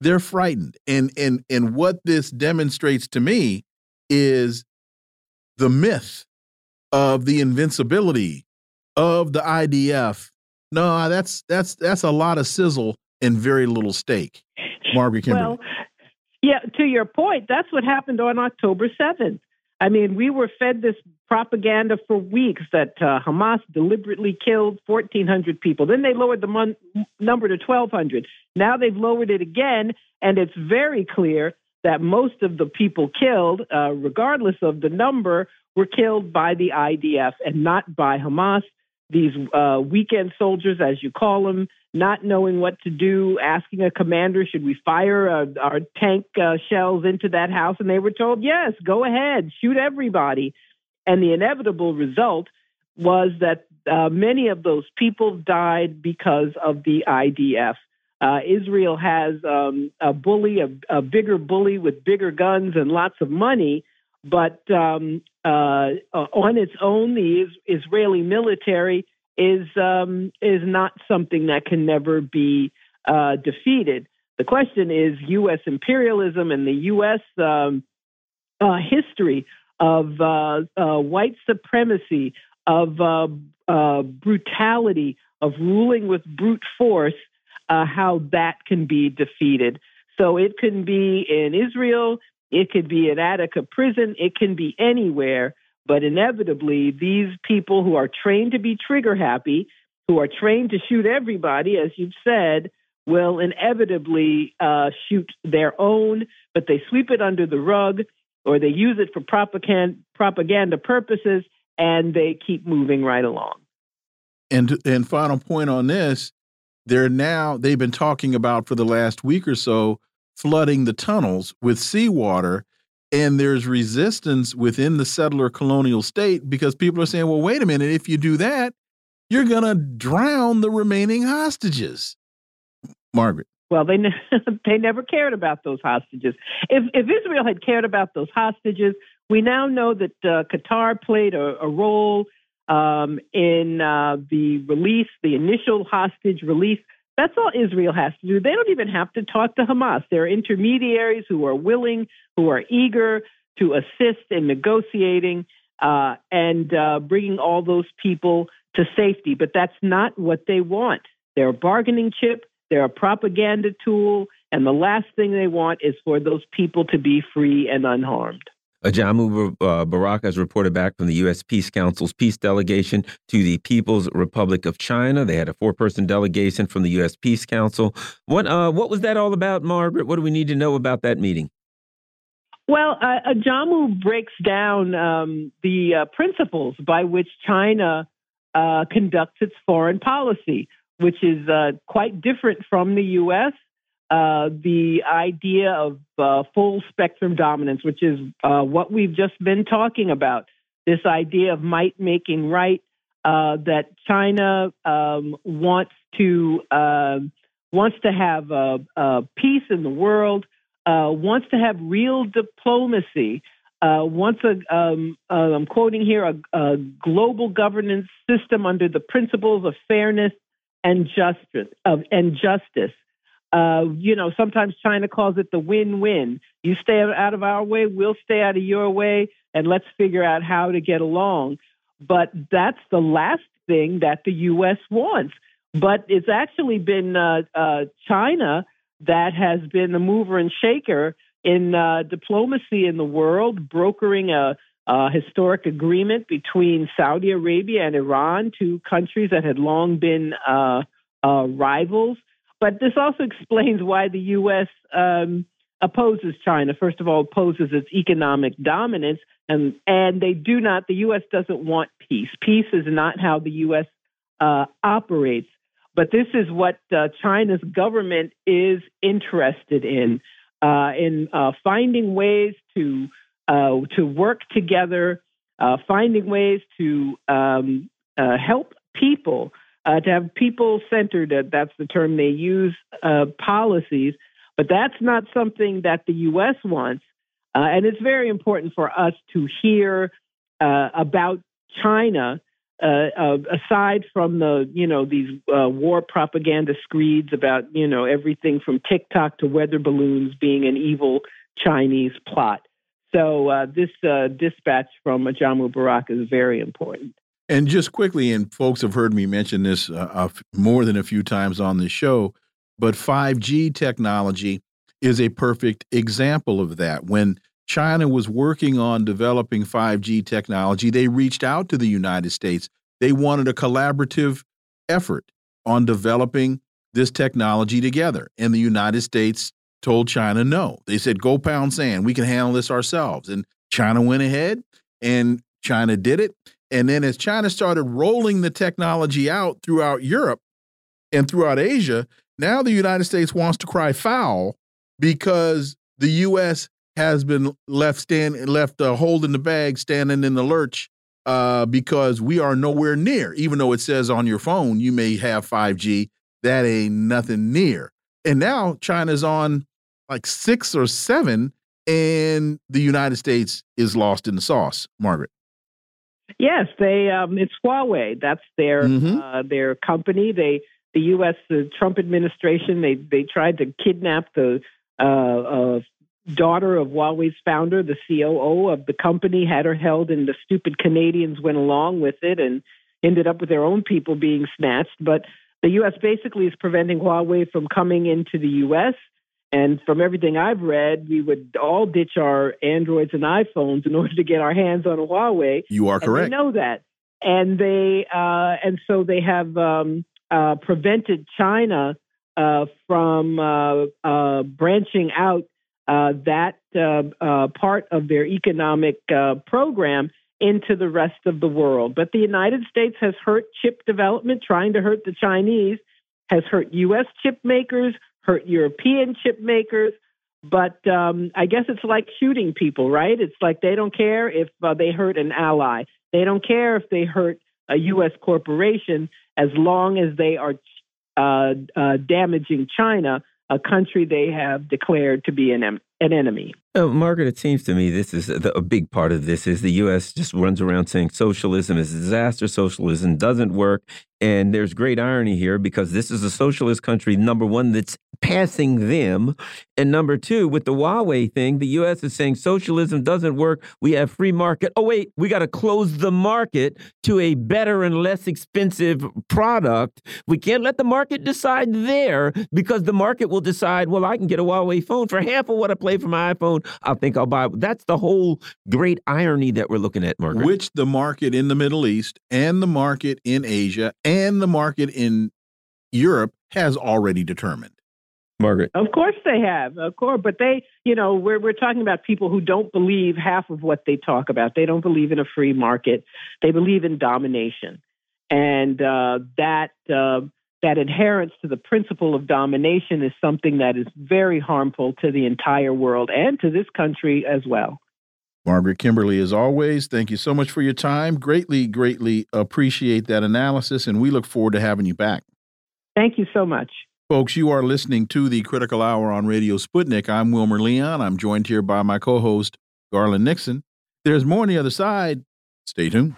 They're frightened, and and and what this demonstrates to me is the myth of the invincibility of the IDF. No, that's that's that's a lot of sizzle and very little steak. Margaret Kimberley. Well, yeah, to your point, that's what happened on October 7th. I mean, we were fed this propaganda for weeks that uh, Hamas deliberately killed 1,400 people. Then they lowered the number to 1,200. Now they've lowered it again, and it's very clear that most of the people killed, uh, regardless of the number, were killed by the IDF and not by Hamas. These uh, weekend soldiers, as you call them, not knowing what to do, asking a commander, should we fire uh, our tank uh, shells into that house? And they were told, yes, go ahead, shoot everybody. And the inevitable result was that uh, many of those people died because of the IDF. Uh, Israel has um, a bully, a, a, bigger bully with bigger guns and lots of money, but um, uh, on its own, the is- Israeli military is um, is not something that can never be uh, defeated. The question is U.S. imperialism and the U.S. Um, uh, history of uh, uh, white supremacy, of uh, uh, brutality, of ruling with brute force, how that can be defeated. So it can be in Israel, it could be in Attica prison, it can be anywhere. But inevitably, these people who are trained to be trigger happy, who are trained to shoot everybody, as you've said, will inevitably uh, shoot their own, but they sweep it under the rug or they use it for propaganda, propaganda purposes and they keep moving right along. And and final point on this, they're now they've been talking about for the last week or so flooding the tunnels with seawater and there's resistance within the settler colonial state because people are saying, well, wait a minute, if you do that, you're going to drown the remaining hostages. Margaret. Well, they ne they never cared about those hostages. If if Israel had cared about those hostages, we now know that uh, Qatar played a, a role um, in uh, the release, the initial hostage release. That's all Israel has to do. They don't even have to talk to Hamas. There are intermediaries who are willing, who are eager to assist in negotiating uh, and uh, bringing all those people to safety. But that's not what they want. They're a bargaining chip, they're a propaganda tool, and the last thing they want is for those people to be free and unharmed. Ajamu uh, Barak has reported back from the U.S. Peace Council's peace delegation to the People's Republic of China. They had a four-person delegation from the U.S. Peace Council. What uh, what was that all about, Margaret? What do we need to know about that meeting? Well, uh, Ajamu breaks down um, the uh, principles by which China uh, conducts its foreign policy, which is uh, quite different from the U.S. Uh, the idea of uh, full spectrum dominance, which is uh, what we've just been talking about. This idea of might making right, uh, that China um, wants to um, wants to have a, a, peace in the world, uh, wants to have real diplomacy. wants a, um, I'm quoting here, a, a global governance system under the principles of fairness and justice. Of, and justice. Uh, you know, sometimes China calls it the win-win. You stay out of our way, we'll stay out of your way, and let's figure out how to get along. But that's the last thing that the U.S. wants. But it's actually been uh, uh, China that has been the mover and shaker in uh, diplomacy in the world, brokering a, a historic agreement between Saudi Arabia and Iran, two countries that had long been uh, uh, rivals. But this also explains why the U.S. Um, opposes China. First of all, opposes its economic dominance, and and they do not. The U.S. doesn't want peace. Peace is not how the U.S. Uh, operates. But this is what uh, China's government is interested in, uh, in uh, finding ways to uh, to work together, uh, finding ways to um, help people uh, to have people centered, uh, that's the term they use, uh, policies. But that's not something that the U.S. wants. Uh, and it's very important for us to hear uh, about China. Uh, aside from the, you know, these war propaganda screeds about, you know, everything from TikTok to weather balloons being an evil Chinese plot. So this dispatch from Ajamu Barak is very important. And just quickly, and folks have heard me mention this uh, more than a few times on the show, but 5G technology is a perfect example of that. When China was working on developing 5G technology, they reached out to the United States. They wanted a collaborative effort on developing this technology together. And the United States told China no. They said, go pound sand. We can handle this ourselves. And China went ahead and China did it. And then as China started rolling the technology out throughout Europe and throughout Asia, now the United States wants to cry foul because the U.S. has been left stand left uh, holding the bag, standing in the lurch uh, because we are nowhere near. Even though it says on your phone you may have 5G, that ain't nothing near. And now China's on like six or seven, and the United States is lost in the sauce. Margaret. Yes, they. Um, it's Huawei. That's their mm -hmm. uh, their company. They the U.S. the Trump administration. They they tried to kidnap the uh, uh, daughter of Huawei's founder, the COO of the company, had her held, and the stupid Canadians went along with it and ended up with their own people being snatched. But the U.S. basically is preventing Huawei from coming into the U.S. And from everything I've read, we would all ditch our Androids and iPhones in order to get our hands on a Huawei. You are correct. they know that, and they uh, and so they have um, uh, prevented China uh, from uh, uh, branching out uh, that part of their economic program into the rest of the world. But the United States has hurt chip development, trying to hurt the Chinese, has hurt U.S. chip makers, hurt European chip makers. But um, I guess it's like shooting people, right? It's like they don't care if uh, they hurt an ally. They don't care if they hurt a U.S. corporation as long as they are uh, uh, damaging China, a country they have declared to be an, an enemy. Oh, Margaret, it seems to me this is a, a big part of this is the U.S. just runs around saying socialism is a disaster, socialism doesn't work, and there's great irony here because this is a socialist country, number one, that's passing them. And number two, with the Huawei thing, the U.S. is saying socialism doesn't work. We have free market. Oh, wait, we got to close the market to a better and less expensive product. We can't let the market decide there because the market will decide, well, I can get a Huawei phone for half of what I pay for my iPhone. I think I'll buy. That's the whole great irony that we're looking at, Margaret. Which the market in the Middle East and the market in Asia and the market in Europe has already determined. Margaret. Of course they have, of course, but they, you know, we're we're talking about people who don't believe half of what they talk about. They don't believe in a free market. They believe in domination, and uh, that uh, that adherence to the principle of domination is something that is very harmful to the entire world and to this country as well. Margaret Kimberley, as always, thank you so much for your time. Greatly, greatly appreciate that analysis, and we look forward to having you back. Thank you so much. Folks, you are listening to the Critical Hour on Radio Sputnik. I'm Wilmer Leon. I'm joined here by my co host, Garland Nixon. There's more on the other side. Stay tuned.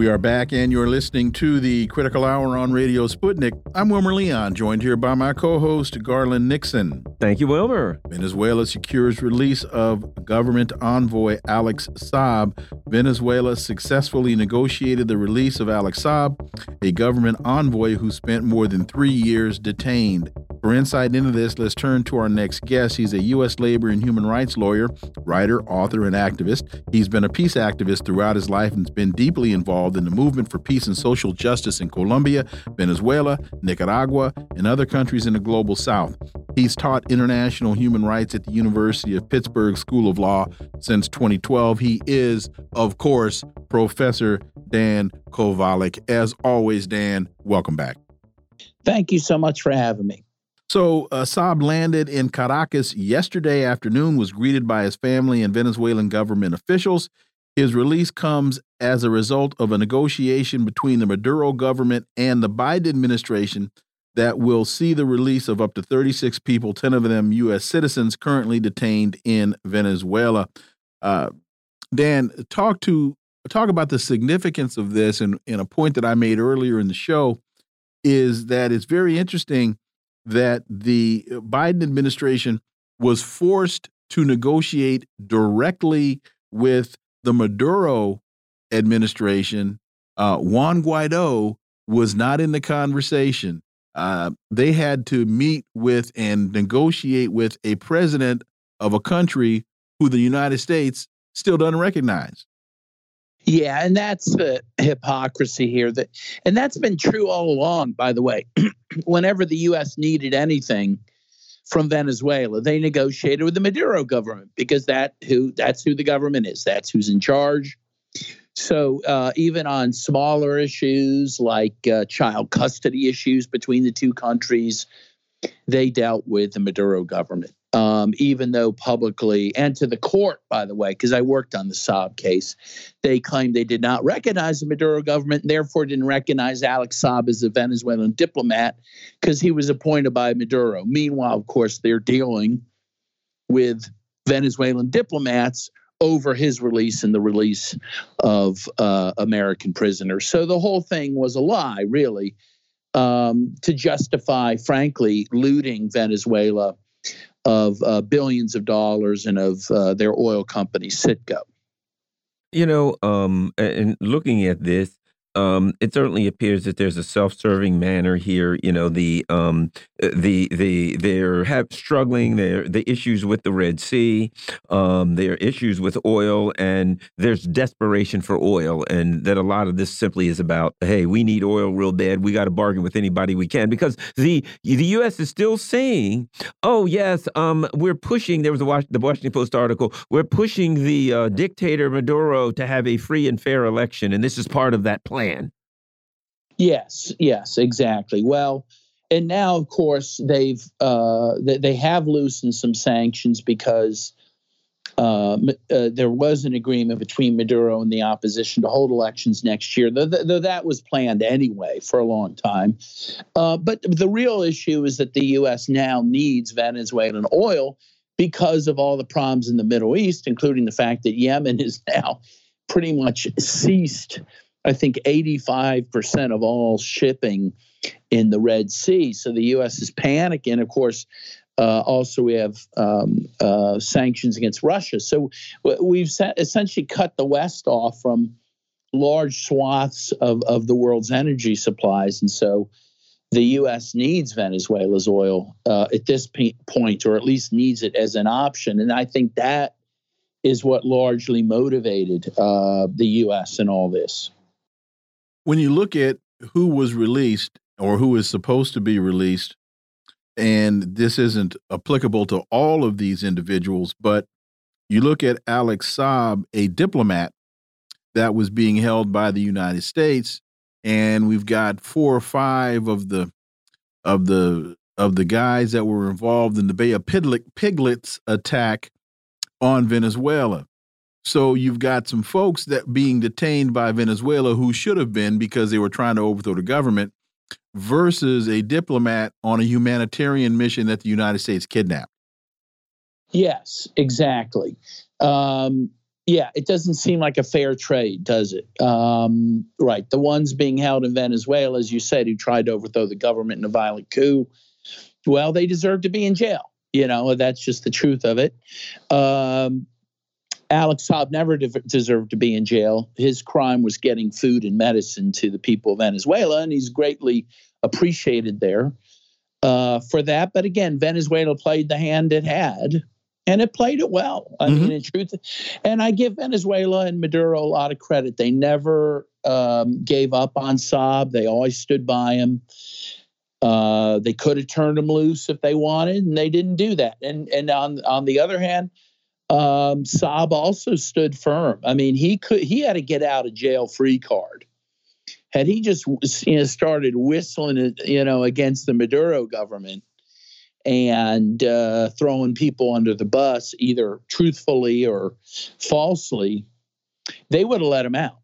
We are back, and you're listening to the Critical Hour on Radio Sputnik. I'm Wilmer Leon, joined here by my co host, Garland Nixon. Thank you, Wilmer. Venezuela secures release of government envoy Alex Saab. Venezuela successfully negotiated the release of Alex Saab, a government envoy who spent more than three years detained. For insight into this, let's turn to our next guest. He's a U.S. labor and human rights lawyer, writer, author, and activist. He's been a peace activist throughout his life and has been deeply involved in the movement for peace and social justice in Colombia, Venezuela, Nicaragua, and other countries in the global south. He's taught international human rights at the University of Pittsburgh School of Law since 2012. He is, of course, Professor Dan Kovalik. As always, Dan, welcome back. Thank you so much for having me. So uh, Saab landed in Caracas yesterday afternoon, was greeted by his family and Venezuelan government officials. His release comes as a result of a negotiation between the Maduro government and the Biden administration that will see the release of up to 36 people, 10 of them U.S. citizens currently detained in Venezuela. Uh, Dan, talk to talk about the significance of this, and, and a point that I made earlier in the show is that it's very interesting that the Biden administration was forced to negotiate directly with the Maduro administration. Uh, Juan Guaido was not in the conversation. Uh, they had to meet with and negotiate with a president of a country who the United States still doesn't recognize. Yeah, and that's the hypocrisy here. That and that's been true all along, by the way. Whenever the US needed anything from Venezuela, they negotiated with the Maduro government because that who that's who the government is. That's who's in charge. So uh, even on smaller issues like uh, child custody issues between the two countries, they dealt with the Maduro government um, even though publicly and to the court, by the way, because I worked on the Saab case, they claimed they did not recognize the Maduro government and therefore didn't recognize Alex Saab as a Venezuelan diplomat because he was appointed by Maduro. Meanwhile, of course, they're dealing with Venezuelan diplomats over his release and the release of uh, American prisoners. So the whole thing was a lie, really, um, to justify, frankly, looting Venezuela of uh, billions of dollars and of uh, their oil company, Citgo. You know, um, and looking at this, um, it certainly appears that there's a self-serving manner here. You know, the um, the the they're have struggling. There the issues with the Red Sea. Um, there are issues with oil, and there's desperation for oil, and that a lot of this simply is about, hey, we need oil real bad. We got to bargain with anybody we can because the the U.S. is still saying, oh yes, um, we're pushing. There was a the Washington Post article. We're pushing the uh, dictator Maduro to have a free and fair election, and this is part of that plan plan. Yes, yes, exactly. Well, and now of course they've uh, they have loosened some sanctions because uh, uh, there was an agreement between Maduro and the opposition to hold elections next year, though, though that was planned anyway for a long time. Uh, but the real issue is that the U.S. now needs Venezuelan oil because of all the problems in the Middle East, including the fact that Yemen is now pretty much ceased I think 85% of all shipping in the Red Sea. So the U.S. is panicking. Of course, uh, also we have um, uh, sanctions against Russia. So we've essentially cut the West off from large swaths of, of the world's energy supplies. And so the U.S. needs Venezuela's oil uh, at this point, or at least needs it as an option. And I think that is what largely motivated uh, the U.S. in all this when you look at who was released or who is supposed to be released, and this isn't applicable to all of these individuals, but you look at Alex Saab, a diplomat that was being held by the United States, and we've got four or five of the of the of the guys that were involved in the Bay of Piglets attack on Venezuela. So you've got some folks that being detained by Venezuela who should have been because they were trying to overthrow the government versus a diplomat on a humanitarian mission that the United States kidnapped. Yes, exactly. Um, yeah, it doesn't seem like a fair trade, does it? Um, right. The ones being held in Venezuela, as you said, who tried to overthrow the government in a violent coup, well, they deserve to be in jail. You know, that's just the truth of it. Um, Alex Saab never de- deserved to be in jail. His crime was getting food and medicine to the people of Venezuela, and he's greatly appreciated there uh, for that. But again, Venezuela played the hand it had, and it played it well. I mm-hmm. mean, in truth, and I give Venezuela and Maduro a lot of credit. They never um, gave up on Saab. They always stood by him. Uh, they could have turned him loose if they wanted, and they didn't do that. And and on on the other hand um, Saab also stood firm. I mean, he could he had to get out of jail free card. Had he just you know, started whistling, you know, against the Maduro government and uh, throwing people under the bus, either truthfully or falsely, they would have let him out.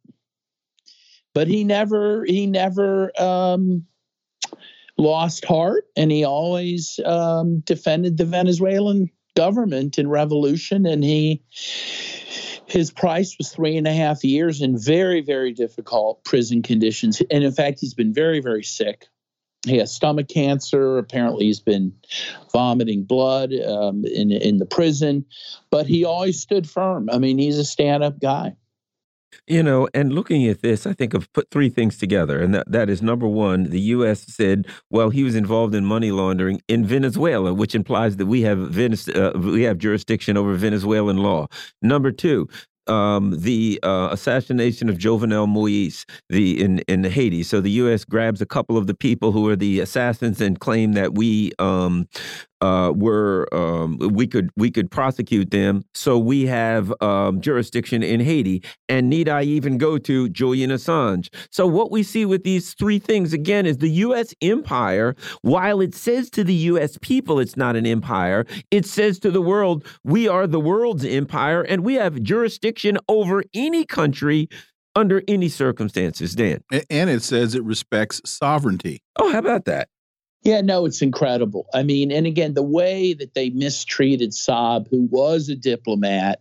But he never he never um, lost heart, and he always um, defended the Venezuelan government in revolution. And he his price was three and a half years in very, very difficult prison conditions. And in fact, he's been very, very sick. He has stomach cancer. Apparently, he's been vomiting blood um, in in the prison, but he always stood firm. I mean, he's a stand up guy. You know, and looking at this, I think I've put three things together. And that, that is number one, the U.S. said, well, he was involved in money laundering in Venezuela, which implies that we have, Venez uh, we have jurisdiction over Venezuelan law. Number two, um, the uh, assassination of Jovenel Moise the in in Haiti. So the U.S. grabs a couple of the people who are the assassins and claim that we um, uh, were um, we could we could prosecute them. So we have um, jurisdiction in Haiti, and need I even go to Julian Assange? So what we see with these three things again is the U.S. empire. While it says to the U.S. people it's not an empire, it says to the world we are the world's empire, and we have jurisdiction over any country under any circumstances. Dan, and it says it respects sovereignty. Oh, how about that? Yeah, no, it's incredible. I mean, and again, the way that they mistreated Saab, who was a diplomat,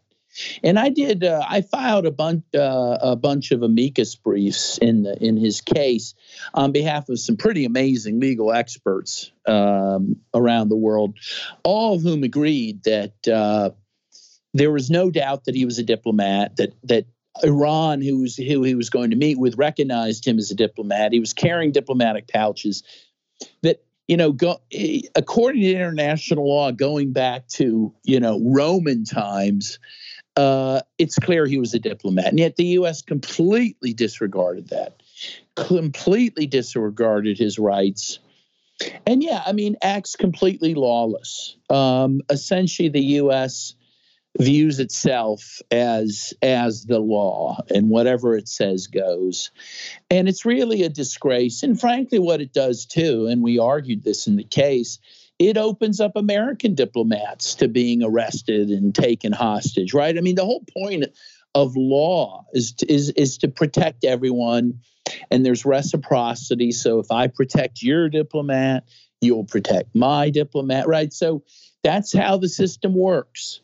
and I did. Uh, I filed a bunch uh, a bunch of amicus briefs in the in his case on behalf of some pretty amazing legal experts um, around the world, all of whom agreed that uh, there was no doubt that he was a diplomat. That that Iran, who was who he was going to meet with, recognized him as a diplomat. He was carrying diplomatic pouches. That you know, go, eh, according to international law, going back to you know Roman times, uh, it's clear he was a diplomat, and yet the U.S. completely disregarded that, completely disregarded his rights, and yeah, I mean, acts completely lawless. Um, essentially, the U.S views itself as as the law and whatever it says goes. And it's really a disgrace. And frankly what it does too and we argued this in the case it opens up american diplomats to being arrested and taken hostage right? I mean the whole point of law is to, is is to protect everyone and there's reciprocity. So if i protect your diplomat you'll protect my diplomat right? So that's how the system works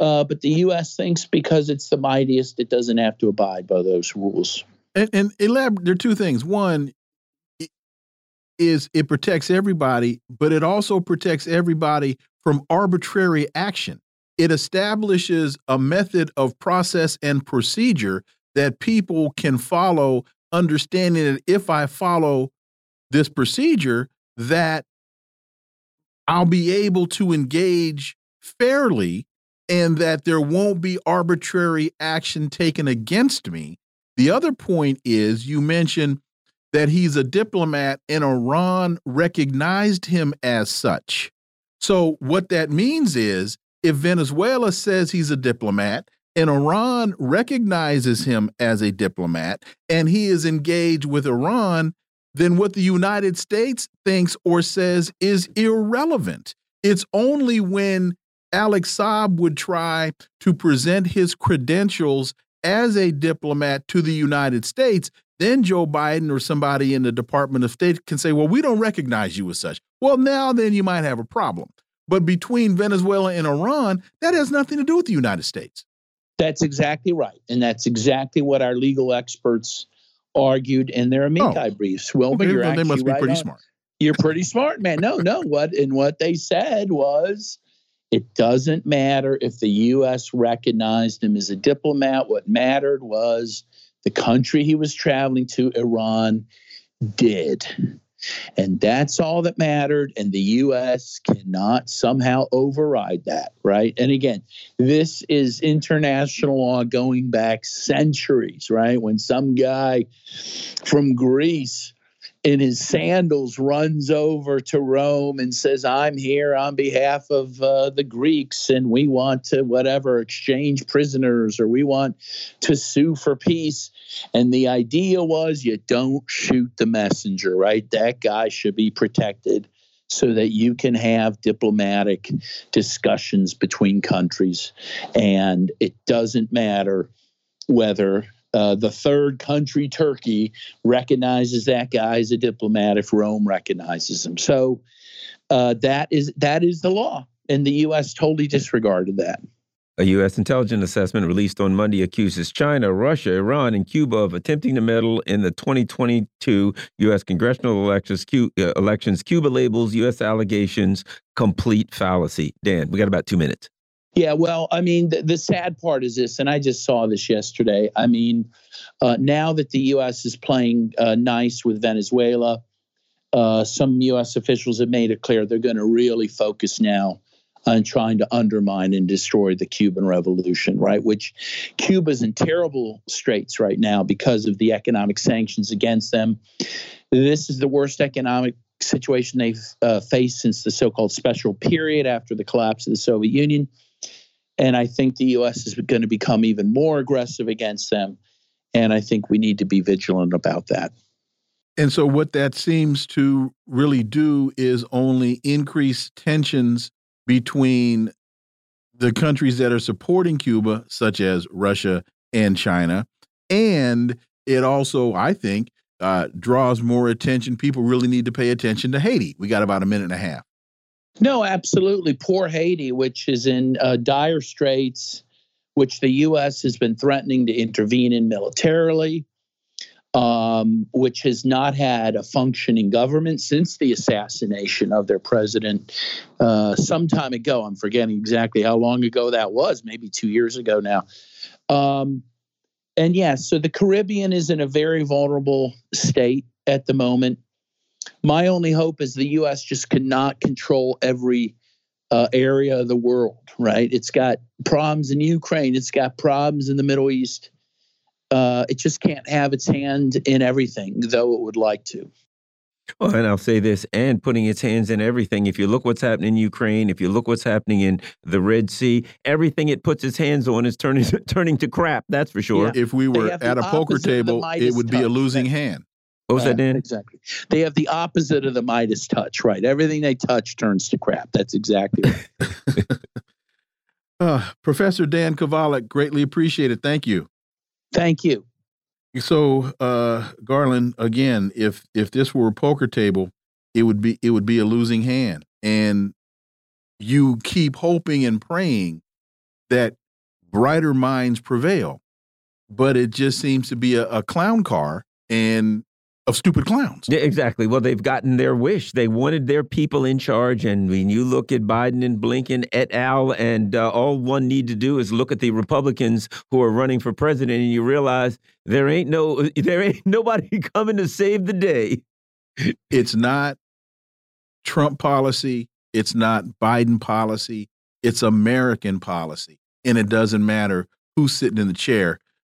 uh, but the U.S. thinks because it's the mightiest, it doesn't have to abide by those rules. And, and there are two things. One is it protects everybody, but it also protects everybody from arbitrary action. It establishes a method of process and procedure that people can follow, understanding that if I follow this procedure, that I'll be able to engage fairly and that there won't be arbitrary action taken against me. The other point is you mentioned that he's a diplomat and Iran recognized him as such. So, what that means is if Venezuela says he's a diplomat and Iran recognizes him as a diplomat and he is engaged with Iran, then what the United States thinks or says is irrelevant. It's only when Alex Saab would try to present his credentials as a diplomat to the United States, then Joe Biden or somebody in the Department of State can say, well, we don't recognize you as such. Well, now then you might have a problem. But between Venezuela and Iran, that has nothing to do with the United States. That's exactly right. And that's exactly what our legal experts argued in their oh, amici oh. briefs. Well, okay, you're well, they must be right pretty on. smart. You're pretty smart, man. No, no. What and what they said was it doesn't matter if the U.S. recognized him as a diplomat. What mattered was the country he was traveling to, Iran, did. And that's all that mattered. And the U.S. cannot somehow override that, right? And again, this is international law going back centuries, right? When some guy from Greece in his sandals runs over to Rome and says, I'm here on behalf of uh, the Greeks and we want to, whatever, exchange prisoners or we want to sue for peace. And the idea was you don't shoot the messenger, right? That guy should be protected so that you can have diplomatic discussions between countries. And it doesn't matter whether uh, the third country, Turkey, recognizes that guy as a diplomat if Rome recognizes him. So uh, that is that is the law, and the U.S. totally disregarded that. A U.S. intelligence assessment released on Monday accuses China, Russia, Iran, and Cuba of attempting to meddle in the 2022 U.S. congressional elections. Uh, elections. Cuba labels U.S. allegations complete fallacy. Dan, we got about two minutes. Yeah, well, I mean, the, the, sad part is this, and I just saw this yesterday. I mean, uh, now that the U.S. is playing uh, nice with Venezuela, uh, some U.S. officials have made it clear they're going to really focus now on trying to undermine and destroy the Cuban Revolution, right? Which Cuba's in terrible straits right now because of the economic sanctions against them. This is the worst economic situation they've uh, faced since the so called special period after the collapse of the Soviet Union. And I think the U.S. is going to become even more aggressive against them. And I think we need to be vigilant about that. And so, what that seems to really do is only increase tensions between the countries that are supporting Cuba, such as Russia and China. And it also, I think, uh, draws more attention. People really need to pay attention to Haiti. We got about a minute and a half. No, absolutely. Poor Haiti, which is in uh, dire straits, which the U.S. has been threatening to intervene in militarily um, which has not had a functioning government since the assassination of their president uh, some time ago. I'm forgetting exactly how long ago that was, maybe two years ago now. Um, and yes, so the Caribbean is in a very vulnerable state at the moment. My only hope is the U.S. just cannot control every uh, area of the world, right? It's got problems in Ukraine, it's got problems in the Middle East uh, it just can't have its hand in everything, though it would like to. Well, and I'll say this, and putting its hands in everything. If you look what's happening in Ukraine, if you look what's happening in the Red Sea, everything it puts its hands on is turning turning to crap. That's for sure. Yeah. If we were at a poker table, it would be a losing hand. What was uh, that, Dan? Exactly. They have the opposite of the Midas touch, right? Everything they touch turns to crap. That's exactly right. uh, Professor Dan Kovalik, greatly appreciated. Thank you. Thank you. So, uh, Garland, again, if if this were a poker table, it would be it would be a losing hand, and you keep hoping and praying that brighter minds prevail, but it just seems to be a, a clown car, and of stupid clowns. Yeah, exactly. Well, they've gotten their wish. They wanted their people in charge. And when you look at Biden and Blinken et al., and uh, all one need to do is look at the Republicans who are running for president, and you realize there ain't no there ain't nobody coming to save the day. It's not Trump policy. It's not Biden policy. It's American policy, and it doesn't matter who's sitting in the chair